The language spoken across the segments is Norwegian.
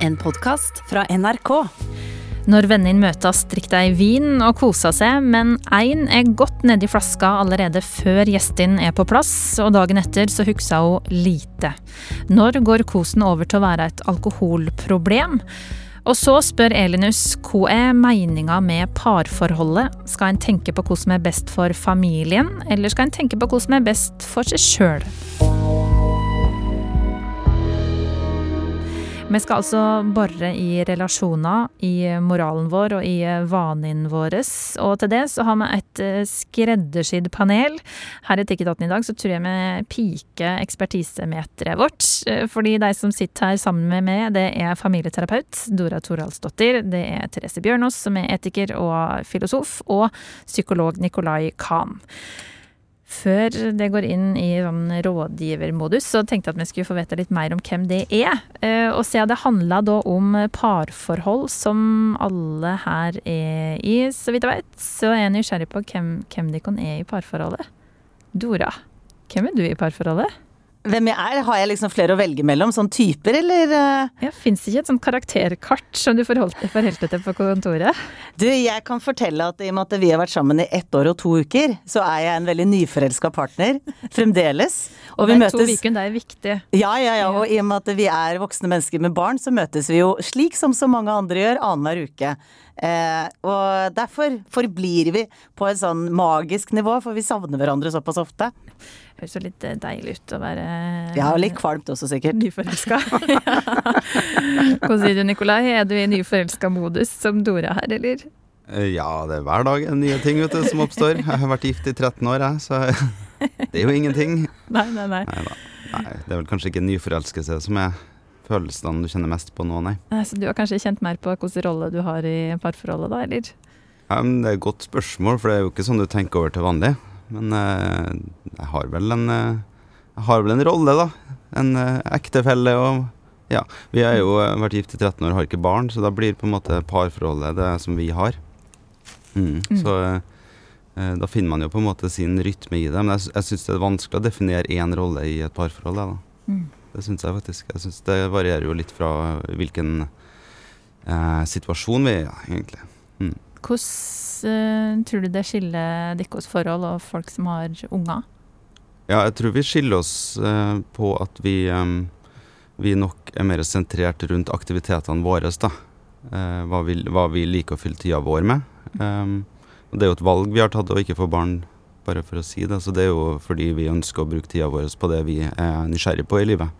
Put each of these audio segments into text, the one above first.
En podkast fra NRK. Når vennene møtes, drikk de vin og koser seg, men én er godt nedi flaska allerede før gjestene er på plass, og dagen etter så husker hun lite. Når går kosen over til å være et alkoholproblem? Og så spør Elinus hva er meninga med parforholdet? Skal en tenke på hva som er best for familien, eller skal en tenke på hva som er best for seg sjøl? Vi skal altså bore i relasjoner, i moralen vår og i vanene våre. Og til det så har vi et eh, skreddersydd panel. Her i Tikketaten i dag så tror jeg vi piker ekspertisemeteret vårt. Eh, fordi de som sitter her sammen med meg, det er familieterapeut Dora Toralsdottir. Det er Therese Bjørnås, som er etiker og filosof, og psykolog Nicolai Kahn. Før det går inn i sånn rådgivermodus, så tenkte jeg at vi skulle få vite litt mer om hvem det er. Eh, og siden det handla da om parforhold, som alle her er i, så vidt jeg vet, så er jeg nysgjerrig på hvem, hvem de kan er i parforholdet. Dora, hvem er du i parforholdet? Hvem jeg er? Har jeg liksom flere å velge mellom? Sånn typer, eller? eh? Ja, Fins det ikke et sånt karakterkart som du forholdt forholdt deg til på kontoret? Du, jeg kan fortelle at i og med at vi har vært sammen i ett år og to uker, så er jeg en veldig nyforelska partner. Fremdeles. Og vi møtes to uker, det er viktig. Ja, ja, ja. Og i og med at vi er voksne mennesker med barn, så møtes vi jo slik som så mange andre gjør, annenhver uke. Eh, og derfor forblir vi på et sånn magisk nivå, for vi savner hverandre såpass ofte. Høres jo litt eh, deilig ut å være Ja, og litt kvalmt også, sikkert. Nyforelska. Hva sier du, Nikolai? Er du i nyforelska modus som Dora her, eller? Eh, Ja, det er hver dag nye ting vet du, som oppstår. Jeg har vært gift i 13 år, jeg, så det er jo ingenting. Nei, nei, nei. Neida. Nei, det er vel kanskje ikke nyforelskelse som er følelsene du kjenner mest på nå, nei. Nei, Så du har kanskje kjent mer på hvilken rolle du har i parforholdet, da, eller? Ja, men det er et godt spørsmål, for det er jo ikke sånn du tenker over til vanlig. Men eh, jeg har vel en eh, Jeg har vel en rolle, da. En eh, ektefelle og Ja. Vi har jo vært gift i 13 år og har ikke barn, så da blir på en måte parforholdet det som vi har. Mm. Mm. Så da finner man jo på en måte sin rytme i det. Men jeg, jeg syns det er vanskelig å definere én rolle i et parforhold. Da. Mm. Det syns jeg faktisk. Jeg synes Det varierer jo litt fra hvilken eh, situasjon vi er i, egentlig. Hvordan eh, tror du det skiller deres forhold og folk som har unger? Ja, jeg tror vi skiller oss eh, på at vi, em, vi nok er mer sentrert rundt aktivitetene våre. da. Eh, hva, vi, hva vi liker å fylle tida vår med. Det er jo et valg vi har tatt å ikke få barn, bare for å si det. Så det er jo fordi vi ønsker å bruke tida vår på det vi er nysgjerrig på i livet.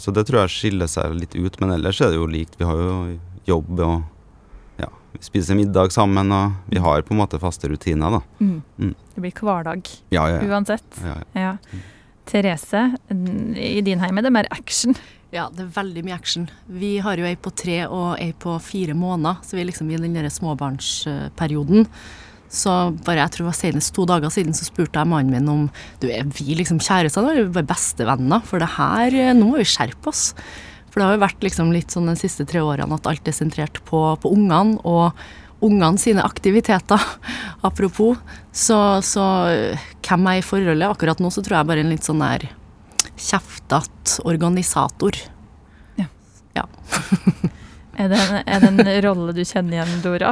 Så det tror jeg skiller seg litt ut, men ellers er det jo likt. Vi har jo jobb og spiser middag sammen, og vi har på en måte faste rutiner, da. Mm. Det blir hverdag Ja, ja, ja. uansett. ja, ja. Ja. Therese, i din heim er det mer action. Ja, det er veldig mye action. Vi har jo ei på tre og ei på fire måneder, så vi er liksom i den der småbarnsperioden. Så bare jeg tror det var senest to dager siden så spurte jeg mannen min om du er vi liksom kjærester eller er bestevenner, for det her, eh, nå må vi skjerpe oss. For det har jo vært liksom litt sånn de siste tre årene at alt er sentrert på, på ungene og ungene sine aktiviteter. Apropos. Så, så hvem er i forholdet? Akkurat nå så tror jeg bare en litt sånn der kjeftete organisator. Ja. Ja. Er det, en, er det en rolle du kjenner igjen, Dora?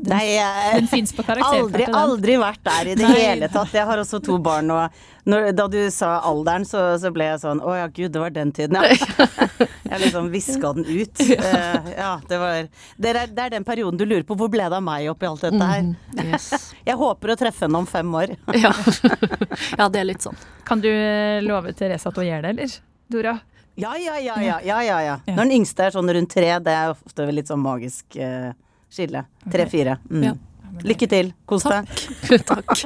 Den, Nei, jeg den aldri, aldri vært der i det Nei. hele tatt. Jeg har også to barn, og når, da du sa alderen, så, så ble jeg sånn Å ja, gud, det var den tiden, ja. Jeg liksom viska den ut. Eh, ja, det var det er, det er den perioden du lurer på. Hvor ble det av meg oppi alt dette her? Mhm, yes. Jeg håper å treffe henne om fem år. ja. ja, det er litt sånn. Kan du eh, love Therese at hun gjør det, eller? Dora? Ja, ja, ja, ja. ja, ja. Når den yngste er sånn rundt tre, det er ofte litt sånn magisk eh, skille. Tre-fire. Mm. Ja. Lykke til. Kos deg. Takk.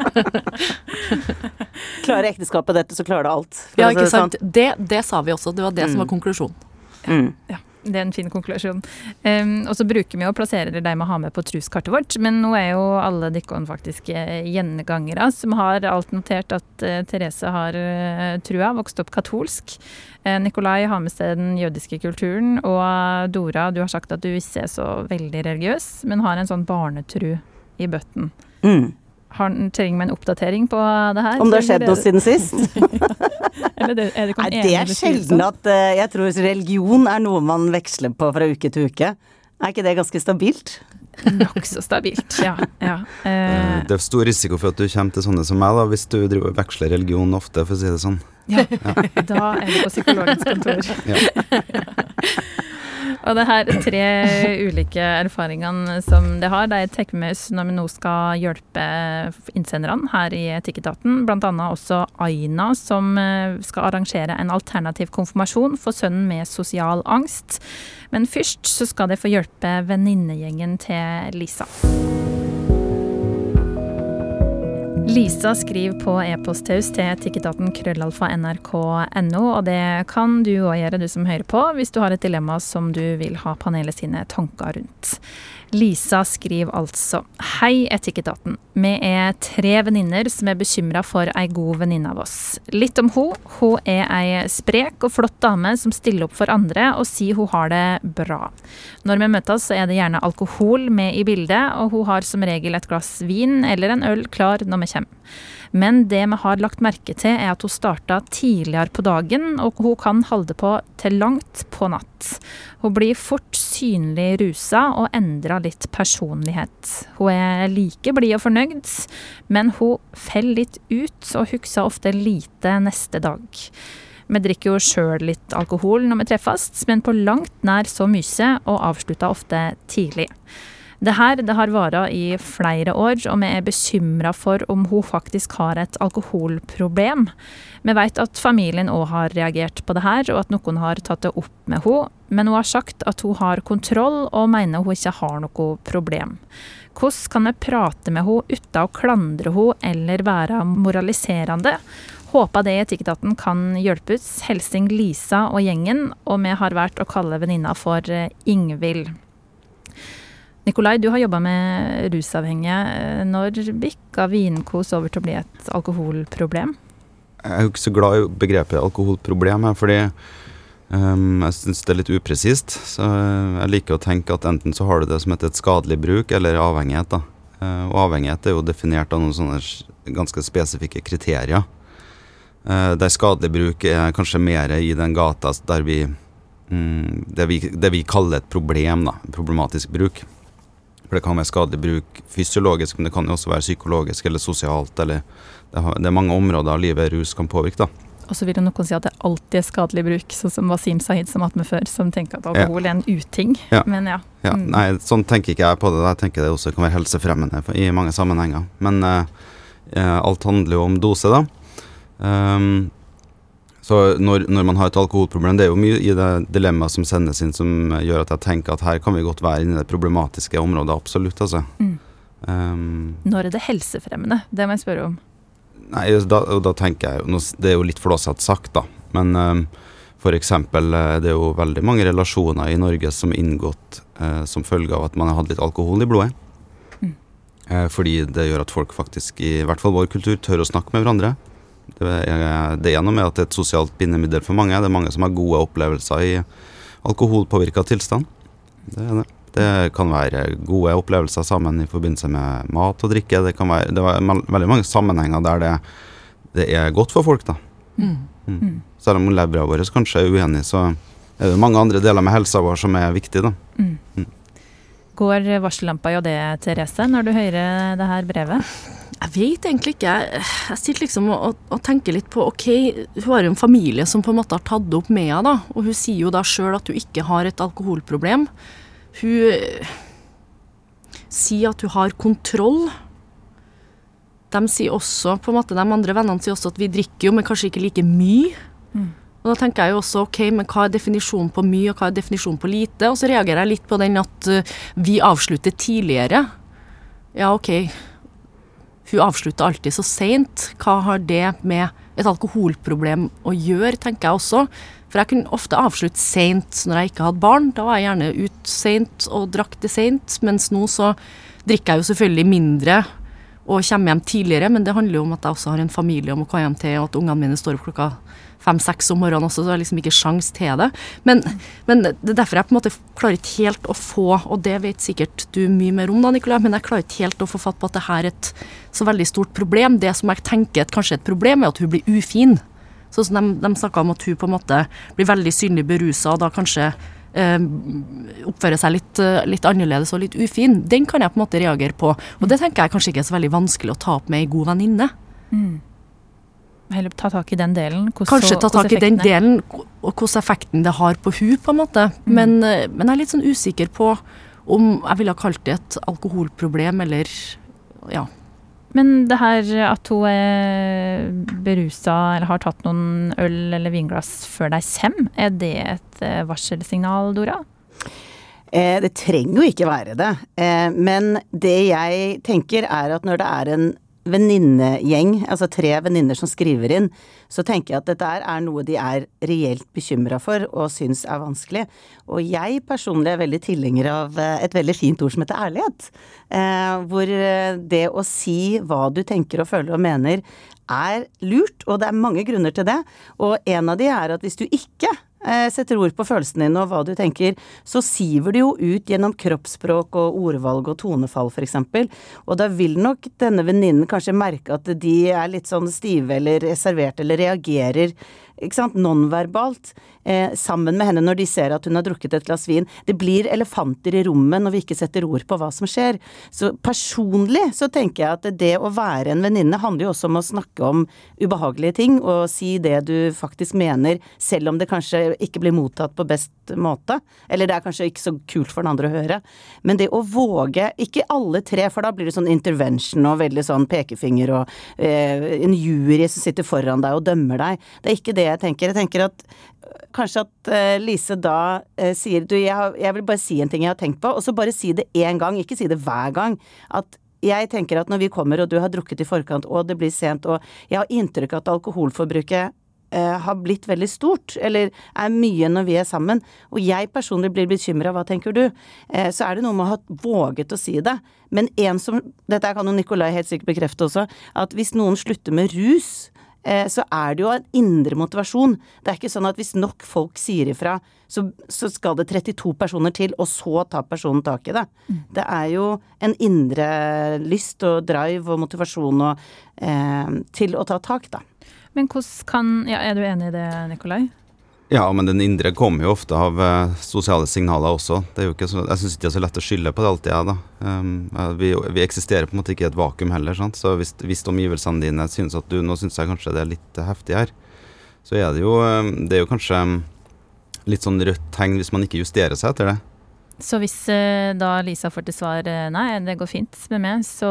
Klarer ekteskapet dette, så klarer det alt. Ja, ikke det sånn. sant. Det, det sa vi også. Det var det som var konklusjonen. konklusjonen. Mm. Ja, det er en fin konklusjon. Um, og så bruker vi å plassere de vi har med på truskartet vårt, men nå er jo alle dere faktisk eh, gjengangere som har alt notert at uh, Therese har uh, trua, vokst opp katolsk. Nikolai har med seg den jødiske kulturen, og Dora, du har sagt at du ikke er så veldig religiøs, men har en sånn barnetru i bøtten. Mm. Har, trenger vi en oppdatering på det her? Om det har skjedd noe siden sist? Eller det, er det Nei, det er sjelden at eh, Jeg tror religion er noe man veksler på fra uke til uke. Er ikke det ganske stabilt? Nokså stabilt, ja. ja. Eh, Det er stor risiko for at du kommer til sånne som meg, da, hvis du driver og veksler religion ofte, for å si det sånn. ja. Da er du på psykologens kontor. Ja. Og det her tre ulike erfaringene som det har, de tar vi når vi nå skal hjelpe innsenderne her i Etikketaten. Blant annet også Aina, som eh, skal arrangere en alternativ konfirmasjon for sønnen med sosial angst. Men først så skal de få hjelpe venninnegjengen til Lisa. Lisa skriver på e-post til oss til etikketaten krøllalfa nrk.no, og det kan du òg gjøre, du som hører på, hvis du har et dilemma som du vil ha panelet sine tanker rundt. Lisa skriver altså Hei, Etikketaten. Vi er tre venninner som er bekymra for ei god venninne av oss. Litt om hun. Hun er ei sprek og flott dame som stiller opp for andre og sier hun har det bra. Når vi møtes, så er det gjerne alkohol med i bildet, og hun har som regel et glass vin eller en øl klar når vi kommer. Men det vi har lagt merke til, er at hun starta tidligere på dagen, og hun kan holde på til langt på natt. Hun blir fort synlig rusa og endrer litt personlighet. Hun er like blid og fornøyd, men hun faller litt ut og husker ofte lite neste dag. Vi drikker jo sjøl litt alkohol når vi treffes, men på langt nær så mye, og avslutter ofte tidlig. Det her det har vara i flere år, og vi er bekymra for om hun faktisk har et alkoholproblem. Vi vet at familien òg har reagert på det her, og at noen har tatt det opp med henne, men hun har sagt at hun har kontroll og mener hun ikke har noe problem. Hvordan kan vi prate med henne uten å klandre henne eller være moraliserende? Håper det i Etikketaten kan hjelpe oss. Helsing Lisa og gjengen, og vi har valgt å kalle venninna for eh, Ingvild. Nikolai, du har jobba med rusavhengige. Når bikka vinkos over til å bli et alkoholproblem? Jeg er jo ikke så glad i begrepet alkoholproblem, fordi um, jeg syns det er litt upresist. Så jeg liker å tenke at enten så har du det som heter et skadelig bruk, eller avhengighet. da. Eh, og avhengighet er jo definert av noen sånne ganske spesifikke kriterier. Eh, der skadelig bruk er kanskje mer i den gata der vi mm, det, vi det vi kaller et problem, da. Problematisk bruk. For det kan være skadelig bruk fysiologisk, men det kan jo også være psykologisk eller sosialt. eller det, er mange områder av livet rus kan påvirke. da. Og så vil noen si at det alltid er skadelig bruk, sånn som Wasim Sahid som hatt med før, som tenker at alkohol er en uting. Ja. Men ja. Ja, Mm. Nei, sånn tenker ikke jeg på det. Jeg tenker det også kan være helsefremmende i mange sammenhenger. Men eh, alt handler jo om dose, da. Ehm, så når, når man har et alkoholproblem, det er jo mye i det dilemmaet som sendes inn som gjør at jeg tenker at her kan vi godt være inne i det problematiske området, absolutt, altså. Mm. Um, Når er det helsefremmende? Det må jeg spørre om. Nei, da, da tenker jeg jo Det er jo litt flåsete sagt, da. Men um, eksempel, eh, det er jo veldig mange relasjoner i Norge som er inngått uh, som følge av at man har hatt litt alkohol i blodet. Mm. Uh, fordi det gjør at folk faktisk, i hvert fall vår kultur, tør å snakke med hverandre. Det er, det er noe med at det er et sosialt bindemiddel for mange. Det er mange som har gode opplevelser i alkoholpåvirka tilstand. Det det. Det kan være gode opplevelser sammen i forbindelse med mat og drikke. Det kan være det er veldig mange sammenhenger der det, det er godt for folk. da. Mm. Mm. Mm. Selv om levra vår kanskje er uenig, så er det mange andre deler med helsa vår som er viktig. da. Mm. Mm. Går varsellampa i det, Therese, når du hører det her brevet? Jeg vet egentlig ikke. Jeg, sitter liksom og, og, og tenker litt på OK, hun har jo en familie som på en måte har tatt det opp med henne, da. Og hun sier jo da sjøl at hun ikke har et alkoholproblem. Hun eh, sier at hun har kontroll. De sier også, på en måte, de andre vennene sier også at vi drikker jo, men kanskje ikke like mye. Mm. Og da tenker jeg jo også OK, men hva er definisjonen på mye, og hva er definisjonen på lite? Og så reagerer jeg litt på den at uh, vi avslutter tidligere. Ja, OK. Hun avslutter alltid så seint. Hva har det med et alkoholproblem å gjøre, tenker jeg også. For jeg kunne ofte avslutte seint når jeg ikke hadde barn. Da var jeg gjerne ute seint og drakk det seint, mens nå så drikker jeg jo selvfølgelig mindre og kommer hjem tidligere, men det handler jo om at jeg også har en familie og må komme hjem til, og at ungene mine står opp klokka fem-seks om morgenen også, så jeg har liksom ikke sjans til det. Men, men, det er derfor jeg på en måte klarer ikke helt å få, og det vet sikkert du mye mer om da, Nicolai, men jeg klarer ikke helt å få fatt på at det her er et så veldig stort problem. Det som jeg tenker at kanskje er et problem, er at hun blir ufin. Sånn som de, de snakka om at hun på en måte blir veldig synlig berusa, og da kanskje oppfører seg litt, litt, annerledes og litt ufin. Den kan jeg på en måte reagere på. Og det tenker jeg kanskje ikke er så veldig vanskelig å ta opp med ei god venninne. Mm heller ta tak i den delen. Hvordan, Kanskje ta tak i den delen, og hvordan effekten det har på hun på en måte. Mm. Men, eh, men, jeg er litt sånn usikker på om jeg ville ha kalt det et alkoholproblem, eller ja. Men det her at hun er berusa eller har tatt noen øl eller vinglass før de kommer, er det et eh, varselsignal, Dora? Eh, det trenger jo ikke være det. Eh, men det jeg tenker er at når det er en venninnegjeng, altså tre venninner som skriver inn, så tenker jeg at dette er noe de er reelt bekymra for og syns er vanskelig. Og jeg personlig er veldig tilhenger av eh, et veldig fint ord som heter ærlighet. Eh, hvor eh, det å si hva du tenker og føler og mener er lurt, og det er mange grunner til det. Og en av de er at hvis du ikke setter ord på følelsene dine og hva du tenker, så siver det jo ut gjennom kroppsspråk og ordvalg og tonefall, f.eks. Og da vil nok denne venninnen kanskje merke at de er litt sånn stive eller reserverte eller reagerer nonverbalt eh, sammen med henne når de ser at hun har drukket et glass vin. Det blir elefanter i rommet når vi ikke setter ord på hva som skjer. Så personlig så tenker jeg at det å være en venninne handler jo også om å snakke om ubehagelige ting og si det du faktisk mener, selv om det kanskje ikke blir mottatt på best måte. Eller det er kanskje ikke så kult for den andre å høre. Men det å våge, ikke alle tre, for da blir det sånn intervention og veldig sånn pekefinger og eh, en jury som sitter foran deg og dømmer deg. Det er ikke det jeg tenker. Jeg tenker at øh, kanskje at uh, Lise da uh, sier du, jeg, har, jeg, vil bare si en ting jeg har tenkt på, og så bare si det én gang, ikke si det hver gang. At jeg tenker at når vi kommer og du har drukket i forkant og det blir sent, og jeg har inntrykk av at alkoholforbruket eh, har blitt veldig stort, eller er mye når vi er sammen, og jeg personlig blir bekymra, hva tenker du? så er det noe med å ha våget å si det. Men en som Dette kan jo Nikolai helt sikkert bekrefte også, at hvis noen slutter med rus, Eh, så er det jo en indre motivasjon. Det er ikke sånn at hvis nok folk sier ifra, så, så skal det 32 personer til, og så tar personen tak i det. Mm. Det er jo en indre lyst og drive og motivasjon og, eh, til å ta tak, da. Men hvordan kan ja, Er du enig i det, Nikolai? Ja, men den indre kommer jo ofte av uh, sosiale signaler også. Det er jo ikke så, jeg syns ikke det er så lett å skylde på det alltid, jeg, da. Um, vi, vi, eksisterer på en måte ikke i et vakuum heller, sant. Så hvis, hvis omgivelsene dine synes at du nå syns jeg kanskje det er litt heftig her, så er det jo, um, det er jo kanskje litt sånn rødt tegn hvis man ikke justerer seg etter det. Så hvis uh, da Lisa får til svar uh, nei, det går fint med meg, så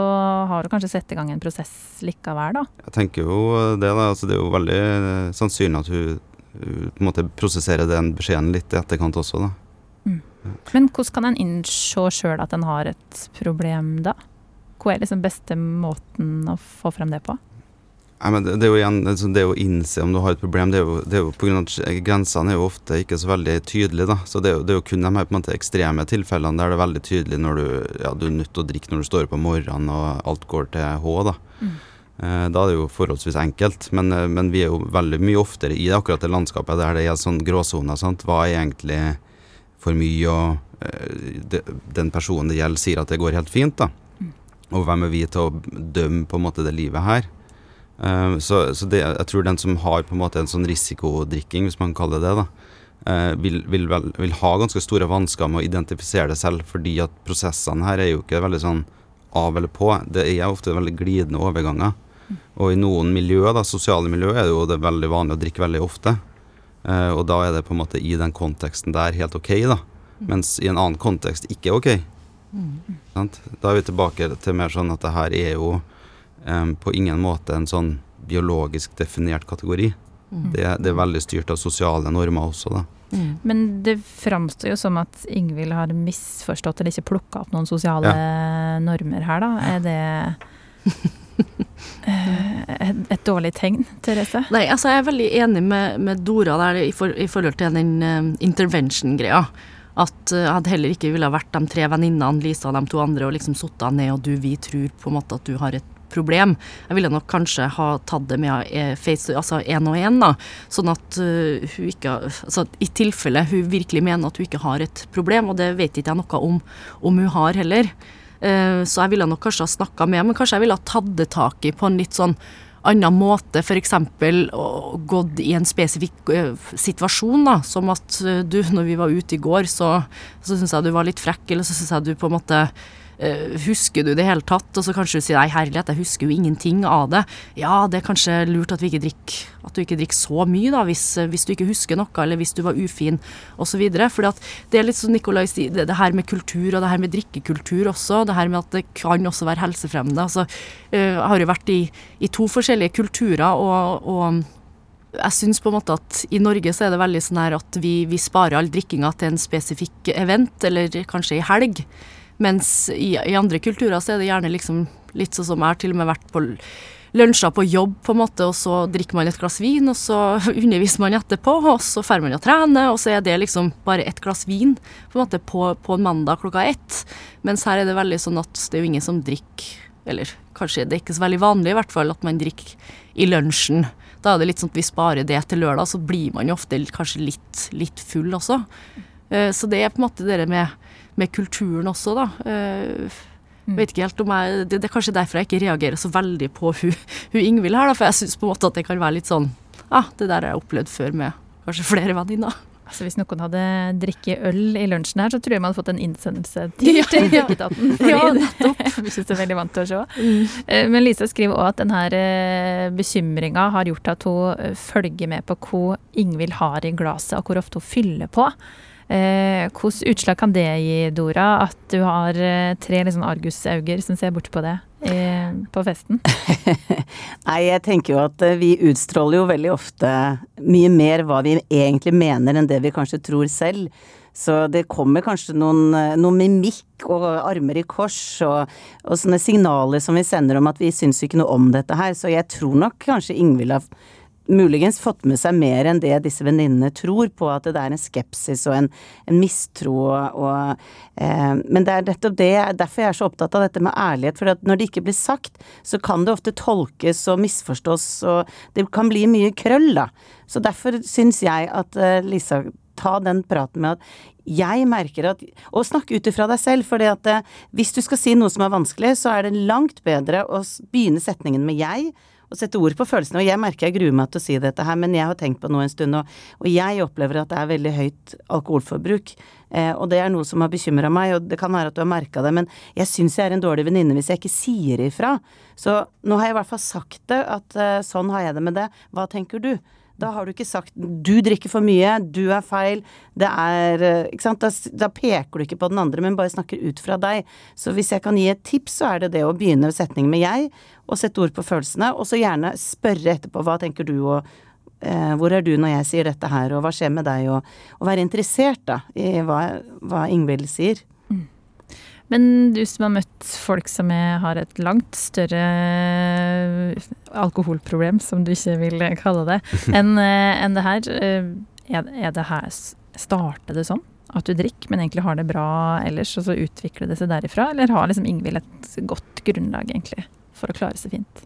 har du kanskje satt i gang en prosess likevel, da? Jeg tenker jo det, da. Altså, det er jo veldig sannsynlig at hun på en måte prosessere den beskjeden litt i etterkant også, da. Mm. Men hvordan kan en innse sjøl at en har et problem da? Hva er liksom beste måten å få frem det på? Nei, men det, det, er jo igjen altså, det å innse om du har et problem, det er jo, det er jo på grunn av at grensene er jo ofte ikke så veldig tydelige. da, så Det er jo, det er jo kun de her på en måte ekstreme tilfellene der det er veldig tydelig når du, ja, du er nødt til å drikke når du står opp om morgenen og alt går til H. da. Mm. Eh, da er det jo forholdsvis enkelt, men, eh, men, vi er jo veldig mye oftere i akkurat det landskapet der det er sånn gråsoner. Hva er egentlig for mye, og uh, den personen det gjelder, sier at det går helt fint, da. Mm. Og hvem er vi til å dømme på en måte det livet her? Så, så det, jeg tror den som har på en måte en sånn risikodrikking, hvis man kaller det det, vil, vil, vel, vil, ha ganske store vansker med å identifisere det selv, fordi at prosessene her er jo ikke veldig sånn av eller på. Det er ofte veldig glidende overganger. Og i noen miljøer, da, sosiale miljøer, er det jo det veldig vanlig å drikke veldig ofte. Eh, og da er det på en måte i den konteksten der helt ok, da. Mens i en annen kontekst ikke ok. Mm. Da er vi tilbake til mer sånn at det her er jo eh, på ingen måte en sånn biologisk definert kategori. Mm. Det, det, er veldig styrt av sosiale normer også, da. Mm. Men det framstår jo som at Ingvild har misforstått eller ikke plukka opp noen sosiale ja. normer her, da. Er det et, et, dårlig tegn, Therese? Nei, altså jeg er veldig enig med, med Dora der i, for, i, forhold til den uh, intervention-greia. At uh, jeg hadde heller ikke ville vært de tre venninnene, Lisa og de to andre, og liksom sittet ned og du, vi tror på en måte at du har et problem. Jeg ville nok kanskje ha tatt det med eh, face, altså én og én, da. Sånn at uh, hun ikke Altså i tilfelle hun virkelig mener at hun ikke har et problem, og det vet ikke jeg noe om, om hun har heller. Uh, så jeg ville nok kanskje ha snakka med men kanskje jeg ville ha tatt det tak i på en litt sånn annen måte, f.eks. gått i en spesifikk situasjon, da, som at du, når vi var ute i går, så, så syns jeg du var litt frekk, eller så syns jeg du på en måte husker du det hele tatt? Og så kanskje du sier nei, herlighet, jeg husker jo ingenting av det. Ja, det er kanskje lurt at, drikker, at du ikke drikker så mye, da, hvis, hvis, du ikke husker noe, eller hvis du var ufin, osv. For det er litt som Nikolai sier, det, det, her med kultur, og det her med drikkekultur også. Det her med at det kan også være helsefremmende. Altså, jeg har jo vært i, i to forskjellige kulturer, og, og jeg syns på en måte at i Norge så er det veldig sånn her at vi, vi sparer all drikkinga til en spesifikk event, eller kanskje i helg. Mens i, i, andre kulturer så er det gjerne liksom litt sånn som jeg har til og med vært på lunsja på jobb, på en måte, og så drikker man et glass vin, og så underviser man etterpå, og så drar man og trener, og så er det liksom bare et glass vin på en måte på, på en mandag klokka ett. Mens her er det veldig sånn at det er jo ingen som drikker Eller kanskje det er ikke så veldig vanlig, i hvert fall, at man drikker i lunsjen. Da er det litt sånn at vi sparer det til lørdag, så blir man jo ofte kanskje litt, litt full også. Eh, så det er på en måte det med med kulturen også, da. Uh, vet ikke helt om jeg, det, det, er kanskje derfor jeg ikke reagerer så veldig på hun, hun Ingvild her, da, for jeg syns på en måte at det kan være litt sånn ah, det der har jeg opplevd før med kanskje flere venninner. Altså Hvis noen hadde drikket øl i lunsjen her, så tror jeg man hadde fått en innsendelse til ja, til Drikketaten. Ja, nettopp. Vi syns det er veldig vant til å se. Mm. Eh, men Lisa skriver òg at denne eh, bekymringa har gjort at hun følger med på hva Ingvild har i glasset, og hvor ofte hun fyller på. Eh, Hvilke utslag kan det gi, Dora, at du har eh, tre liksom argusauger som ser bort på det eh, på festen? Nei, jeg tenker jo at eh, vi utstråler jo veldig ofte mye mer hva vi egentlig mener enn det vi kanskje tror selv. Så det kommer kanskje noen, eh, noen mimikk og armer i kors og, og, sånne signaler som vi sender om at vi syns ikke noe om dette her. Så jeg tror nok kanskje Ingvild har muligens fått med seg mer enn det disse venninnene tror på, at det er en skepsis og en, en mistro og, og eh, Men det er nettopp det, derfor jeg er så opptatt av dette med ærlighet. For når det ikke blir sagt, så kan det ofte tolkes og misforstås, og det kan bli mye krøll, da. Så derfor syns jeg at eh, Lisa ta den praten med at jeg merker at Og snakk ut ifra deg selv, for eh, hvis du skal si noe som er vanskelig, så er det langt bedre å begynne setningen med jeg å sette ord på følelsene. Og jeg merker jeg gruer meg til å si dette her, men jeg har tenkt på noe en stund, og, og jeg opplever at det er veldig høyt alkoholforbruk. Eh, og det er noe som har bekymra meg, og det kan være at du har merka det, men jeg syns jeg er en dårlig venninne hvis jeg ikke sier ifra. Så nå har jeg i hvert fall sagt det, at eh, sånn har jeg det med det. Hva tenker du? Da har du ikke sagt 'du drikker for mye', 'du er feil', det er eh, Ikke sant. Da, da, peker du ikke på den andre, men bare snakker ut fra deg. Så hvis jeg kan gi et tips, så er det det å begynne setningen med 'jeg', og sette ord på følelsene, og så gjerne spørre etterpå 'hva tenker du', og eh, 'hvor er du når jeg sier dette her', og 'hva skjer med deg', og, og være interessert da i hva, hva Ingvild sier. Men du som har møtt folk som er, har et langt større alkoholproblem, som du ikke vil kalle det, enn en det her. Eh, er, er det her Starter det sånn? At du drikker, men egentlig har det bra ellers, og så utvikler det seg derifra? Eller har liksom Ingvild et godt grunnlag, egentlig, for å klare seg fint?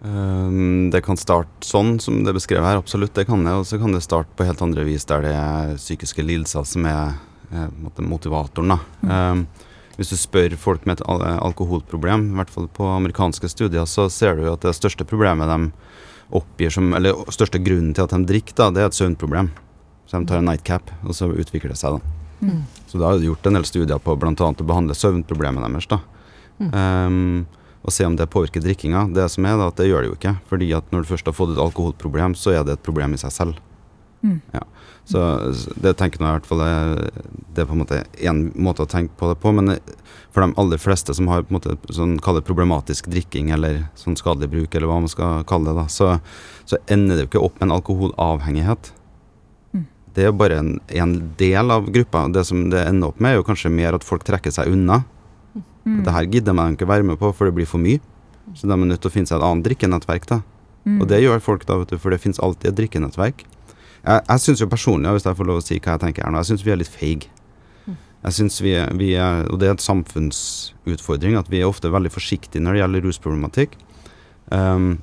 Um, det kan starte sånn som det beskrevet her, absolutt. Det kan det. Og så kan det starte på helt andre vis, der det er psykiske lidelser som er, er motivatoren. da. Mm. Um, hvis du spør folk med et alkoholproblem, i hvert fall på amerikanske studier, så ser du at det største problemet de oppgir som Eller største grunnen til at de drikker, da, det er et søvnproblem. Så de tar en nightcap, og så utvikler det seg, da. Mm. Så da har du gjort en del studier på bl.a. å behandle søvnproblemet deres, da. Mm. Um, og se om det påvirker drikkinga. Det som er da, at det gjør det jo ikke. Fordi at når du først har fått et alkoholproblem, så er det et problem i seg selv. Mm. Ja. Så det tenker jeg i hvert fall er, det er på en måte én måte å tenke på det på. Men for de aller fleste som har på en måte sånn problematisk drikking eller sånn skadelig bruk, eller hva man skal kalle det, da, så, så ender det jo ikke opp med en alkoholavhengighet. Mm. Det er jo bare en, en, del av gruppa. Det som det ender opp med, er jo kanskje mer at folk trekker seg unna. Mm. Det her gidder man ikke være med på, for det blir for mye. Så de er nødt til å finne seg et annet drikkenettverk. da. Mm. Og det gjør folk, da, vet du, for det finnes alltid et drikkenettverk. Jeg, jeg syns jo personlig, hvis jeg får lov å si hva jeg tenker her nå, jeg syns vi er litt feige. Jeg synes vi, vi er, Og det er et samfunnsutfordring at vi er ofte veldig forsiktige når det gjelder rusproblematikk. Um,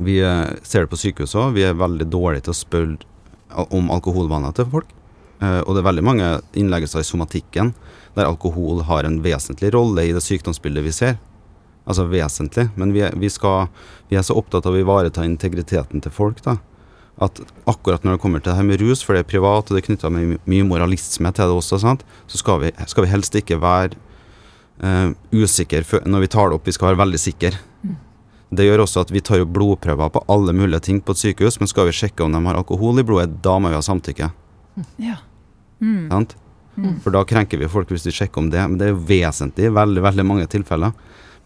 vi ser det på sykehuset òg. Vi er veldig dårlige til å spørre om alkoholvaner til folk. Uh, og det er veldig mange innleggelser i somatikken der alkohol har en vesentlig rolle i det sykdomsbildet vi ser. Altså vesentlig. Men vi er, vi skal, vi er så opptatt av å ivareta integriteten til folk, da. At akkurat når det kommer til det her med rus, for det er privat, og det er knytta mye, mye moralisme til det også, sant? så skal vi, skal vi helst ikke være eh, usikre når vi tar det opp. Vi skal være veldig sikre. Det gjør også at vi tar opp blodprøver på alle mulige ting på et sykehus, men skal vi sjekke om de har alkohol i blodet, da må vi ha samtykke. Ja. Mm. Sant? Mm. For da krenker vi folk hvis de sjekker om det. Men det er jo vesentlig i veldig, veldig mange tilfeller.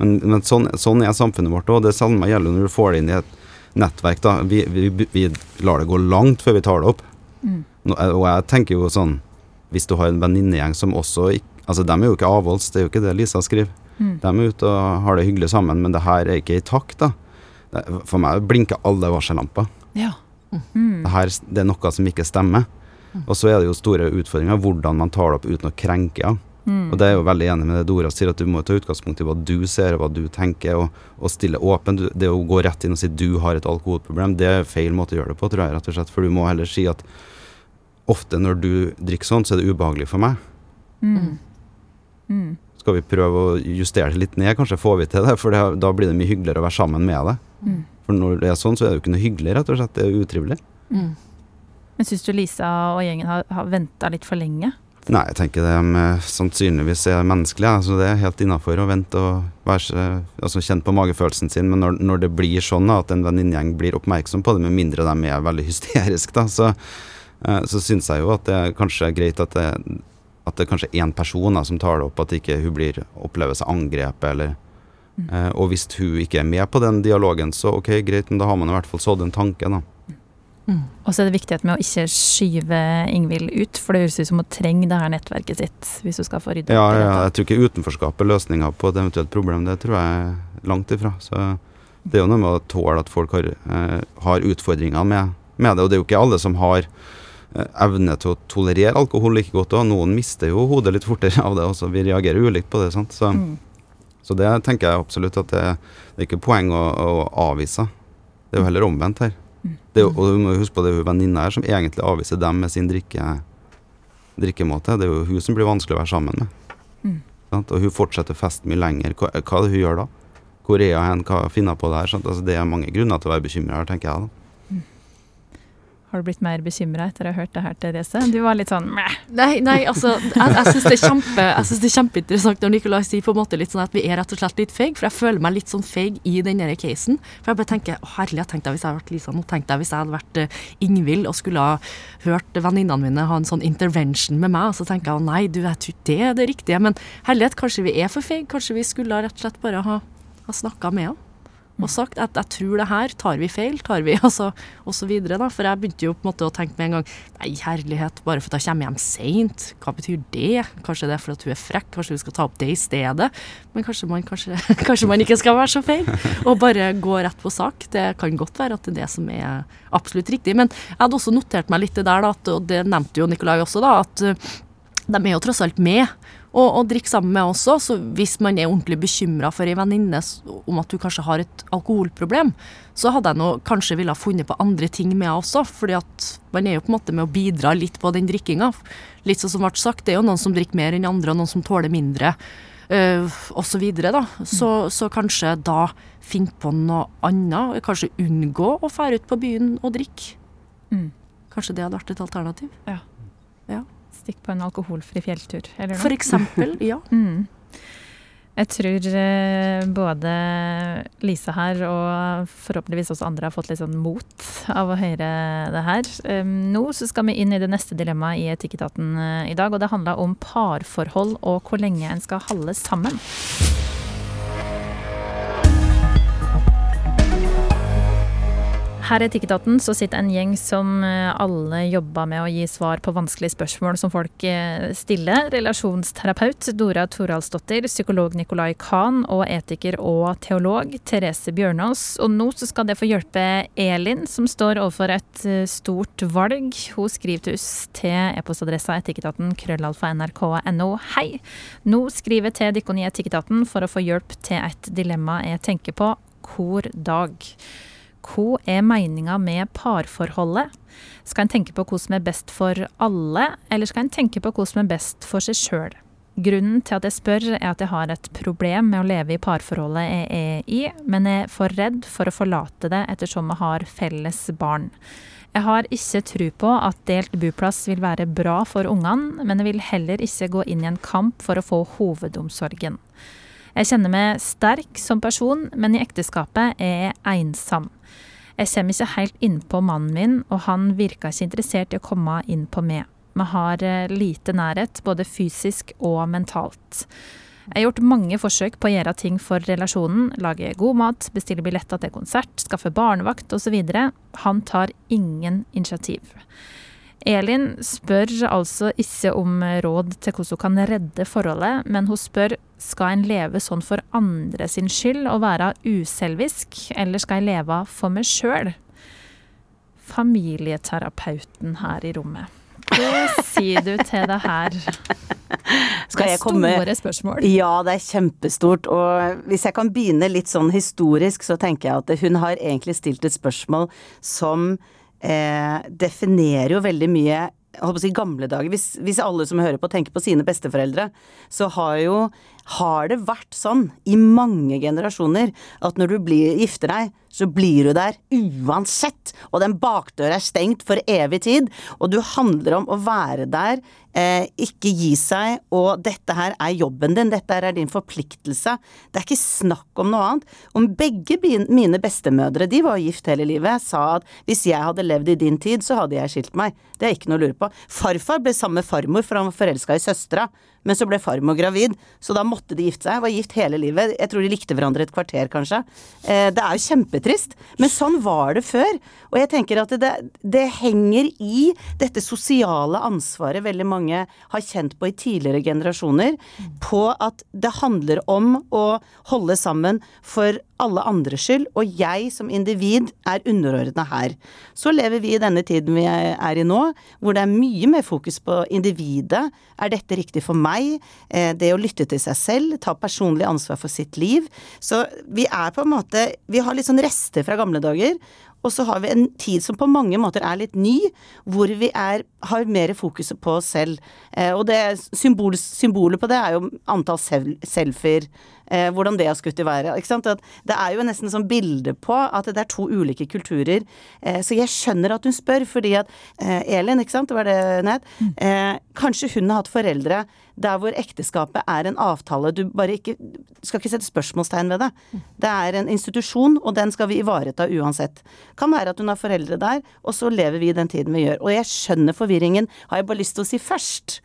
Men, men sånn, sånn er samfunnet vårt òg. Det samme gjelder når du får det inn i et nettverk. da. Vi, vi, vi lar det gå langt før vi tar det opp. Mm. Nå, eh, og jeg tenker jo sånn Hvis du har en venninnegjeng som også Altså, de er jo ikke avholds, det er jo ikke det Lisa skriver. Mm. De er ute og har det hyggelig sammen, men det her er ikke i takt, da. For meg blinker alle varsellamper. Ja. Mm. Det her det er noe som ikke stemmer. Og så er det jo store utfordringer hvordan man tar det opp uten å krenke. Ja. Mm. Og det er jo veldig enig med det Dora sier, at du må ta utgangspunkt i hva du ser og hva du tenker, og, og stille åpent. Det å gå rett inn og si du har et alkoholproblem, det er feil måte å gjøre det på, tror jeg, rett og slett. For du må heller si at ofte når du drikker sånn, så er det ubehagelig for meg. Mm. Mm. Skal vi prøve å justere det litt ned? Kanskje får vi til det, for det, da blir det mye hyggeligere å være sammen med deg. Mm. For når det er sånn, så er det jo ikke noe hyggelig, rett og slett. Det er utrivelig. Mm. Men syns du Lisa og gjengen har, har venta litt for lenge? Nei, jeg tenker de eh, sannsynligvis er menneskelige. Altså det er helt innafor å vente og være, altså kjenne på magefølelsen sin. Men når, når det blir sånn at en venninnegjeng blir oppmerksom på det, med mindre de er veldig hysteriske, da, så, eh, så syns jeg jo at det kanskje er greit at det, at det er kanskje én person da, som tar det opp, at ikke hun blir opplever seg angrepet, eller Mm. eh, Og hvis hun ikke er med på den dialogen, så ok, greit, men da har man i hvert fall sådd en tanke, da. Mm. Og så er det viktighet med å ikke skyve Ingvild ut, for det høres ut som hun trenger det her nettverket sitt hvis hun skal få rydda Ja, opp i ja, jeg tror ikke utenforskap er løsninga på et eventuelt problem. Det tror jeg langt ifra. Så det er jo noe med å tåle at folk har, eh, har utfordringer med, med det. Og det er jo ikke alle som har eh, evne til å tolerere alkohol like godt. Og noen mister jo hodet litt fortere av det også. Vi reagerer ulikt på det. sant? Så, Mm. så det tenker jeg absolutt at det, det er ikke poeng å, å avvise. Det er jo heller omvendt her. Det jo, og du må huske på det er jo venninna her som egentlig avviser dem med sin drikke, drikkemåte. Det er jo hun som blir vanskelig å være sammen med. Mm. Sant? Og hun fortsetter fest mye lenger. Hva, hva er det hun gjør da? Hvor er hun? Hva finner hun på der? Altså, det er mange grunner til å være bekymra her, tenker jeg. da. Har du blitt mer bekymra etter å ha hørt det her, Therese? Du var litt sånn meh. Nei, nei, altså, jeg, jeg syns det, kjempe- det er kjempeinteressant når Nikolai sier på en måte litt sånn at vi er rett og slett litt feige, for jeg føler meg litt sånn feig i den der casen. For jeg bare tenker å herlighet, tenkte jeg hvis jeg hadde vært Lisa nå, tenkte jeg hvis jeg hadde vært eh, Ingvild og skulle ha hørt venninnene mine ha en sånn intervention med meg, og så tenker jeg å nei, du, jeg tror det er det riktige, men herlighet, kanskje vi er for feige, kanskje vi skulle rett og slett bare ha, ha snakka med henne. Og sagt at jeg tror det her, tar vi feil, tar vi, altså, og så videre da. For jeg begynte jo på en måte å tenke med en gang, nei herlighet, bare for at jeg kommer hjem sent, hva betyr det? Kanskje det er for at hun er frekk, kanskje hun skal ta opp det i stedet. Men kanskje man, kanskje, kanskje man ikke skal være så feil, og bare gå rett på sak. Det kan godt være at det er det som er absolutt riktig. Men jeg hadde også notert meg litt det der, da, at, og det nevnte jo Nikolai også, da, at uh, de er jo tross alt med og, og drikke sammen med også. Så hvis man er ordentlig bekymra for ei venninne om at du kanskje har et alkoholproblem, så hadde jeg nå kanskje ville ha funnet på andre ting med henne også. fordi at man er jo på en måte med å bidra litt på den drikkinga. Litt sånn som ble sagt, det er jo noen som drikker mer enn andre, og noen som tåler mindre. Uh, og så videre, da. Så, så kanskje da finne på noe annet. Kanskje unngå å fære ut på byen og drikke. Mm. Kanskje det hadde vært et alternativ. Stikk på en alkoholfri fjelltur, eller noe. For eksempel, ja. Mm. Jeg tror eh, både Lise her og forhåpentligvis også andre har fått litt sånn mot av å høre det her. Nå så skal vi inn i det neste dilemmaet i Etikketaten eh, i dag, og det handler om parforhold og hvor lenge en skal holde sammen. Her i Etikketaten så sitter en gjeng som eh, alle jobber med å gi svar på vanskelige spørsmål som folk eh, stiller. Relasjonsterapeut Dora Toralsdottir, psykolog Nicolai Kahn og etiker og teolog Therese Bjørnås. Og nå så skal det få hjelpe Elin, som står overfor et eh, stort valg. Hun skriver til oss til e-postadressa etikketaten krøllalfa nrk.no. Hei! Nå skriver jeg til dere i Etikketaten for å få hjelp til et dilemma jeg tenker på hver dag. Hva er meninga med parforholdet? Skal en tenke på hva som er best for alle, eller skal en tenke på hva som er best for seg sjøl? Grunnen til at jeg spør, er at jeg har et problem med å leve i parforholdet jeg er i, men jeg er for redd for å forlate det ettersom vi har felles barn. Jeg har ikke tro på at delt buplass vil være bra for ungene, men jeg vil heller ikke gå inn i en kamp for å få hovedomsorgen. Jeg kjenner meg sterk som person, men i ekteskapet er jeg ensom. Jeg kommer ikke helt innpå mannen min, og han virka ikke interessert i å komme inn på meg. Vi har eh, lite nærhet, både fysisk og mentalt. Jeg har gjort mange forsøk på å gjøre ting for relasjonen. Lage god mat, bestille billetter til konsert, skaffe barnevakt osv. Han tar ingen initiativ. Elin spør altså ikke om råd til hvordan hun kan redde forholdet, men hun spør skal en leve sånn for andre sin skyld og være uselvisk, eller skal jeg leve for meg sjøl? Familieterapeuten her i rommet. Hva sier du til det her? Skal jeg komme Det er store spørsmål. Ja, det er kjempestort. Og hvis jeg kan begynne litt sånn historisk, så tenker jeg at hun har egentlig stilt et spørsmål som eh, definerer jo veldig mye jeg på å si gamle dager. Hvis, hvis, alle som hører på tenker på sine besteforeldre, så har jo har det vært sånn i mange generasjoner at når du blir, gifter deg, så blir du der uansett. Og den bakdøra er stengt for evig tid. Og du handler om å være der, eh, ikke gi seg. Og dette her er jobben din, dette her er din forpliktelse. Det er ikke snakk om noe annet. Om begge mine bestemødre, de var gift hele livet, sa at hvis jeg hadde levd i din tid, så hadde jeg skilt meg. Det er ikke noe å lure på. Farfar ble sammen med farmor, for han var forelska i søstera. Men så ble farmor gravid, så da måtte de gifte seg. Var gift hele livet. Jeg tror de likte hverandre et kvarter, kanskje. Eh, det er jo kjempetrist, men sånn var det før. Og jeg tenker at det, det henger i dette sosiale ansvaret veldig mange har kjent på i tidligere generasjoner, på at det handler om å holde sammen for alle andres skyld, og jeg som individ er underordna her. Så lever vi i denne tiden vi er i nå, hvor det er mye mer fokus på individet. Er dette riktig for meg? Eh, det å lytte til seg selv, ta personlig ansvar for sitt liv. Så vi er på en måte Vi har litt sånn rester fra gamle dager. Og så har vi en tid som på mange måter er litt ny, hvor vi er, har mer fokus på oss selv. Eh, og det symbol, symbolet på det er jo antall selfier eh, hvordan det har skutt i været. Ikke sant? At det er jo nesten sånn bilde på at det er to ulike kulturer. Eh, så jeg skjønner at hun spør, fordi at eh, Elin, ikke sant, det var det hun het, mm. eh, kanskje hun har hatt foreldre der hvor ekteskapet er en avtale. Du bare ikke skal ikke sette spørsmålstegn ved det. Det er en institusjon, og den skal vi ivareta uansett. Kan være at hun har foreldre der, og så lever vi i den tiden vi gjør. Og jeg skjønner forvirringen, har jeg bare lyst til å si først.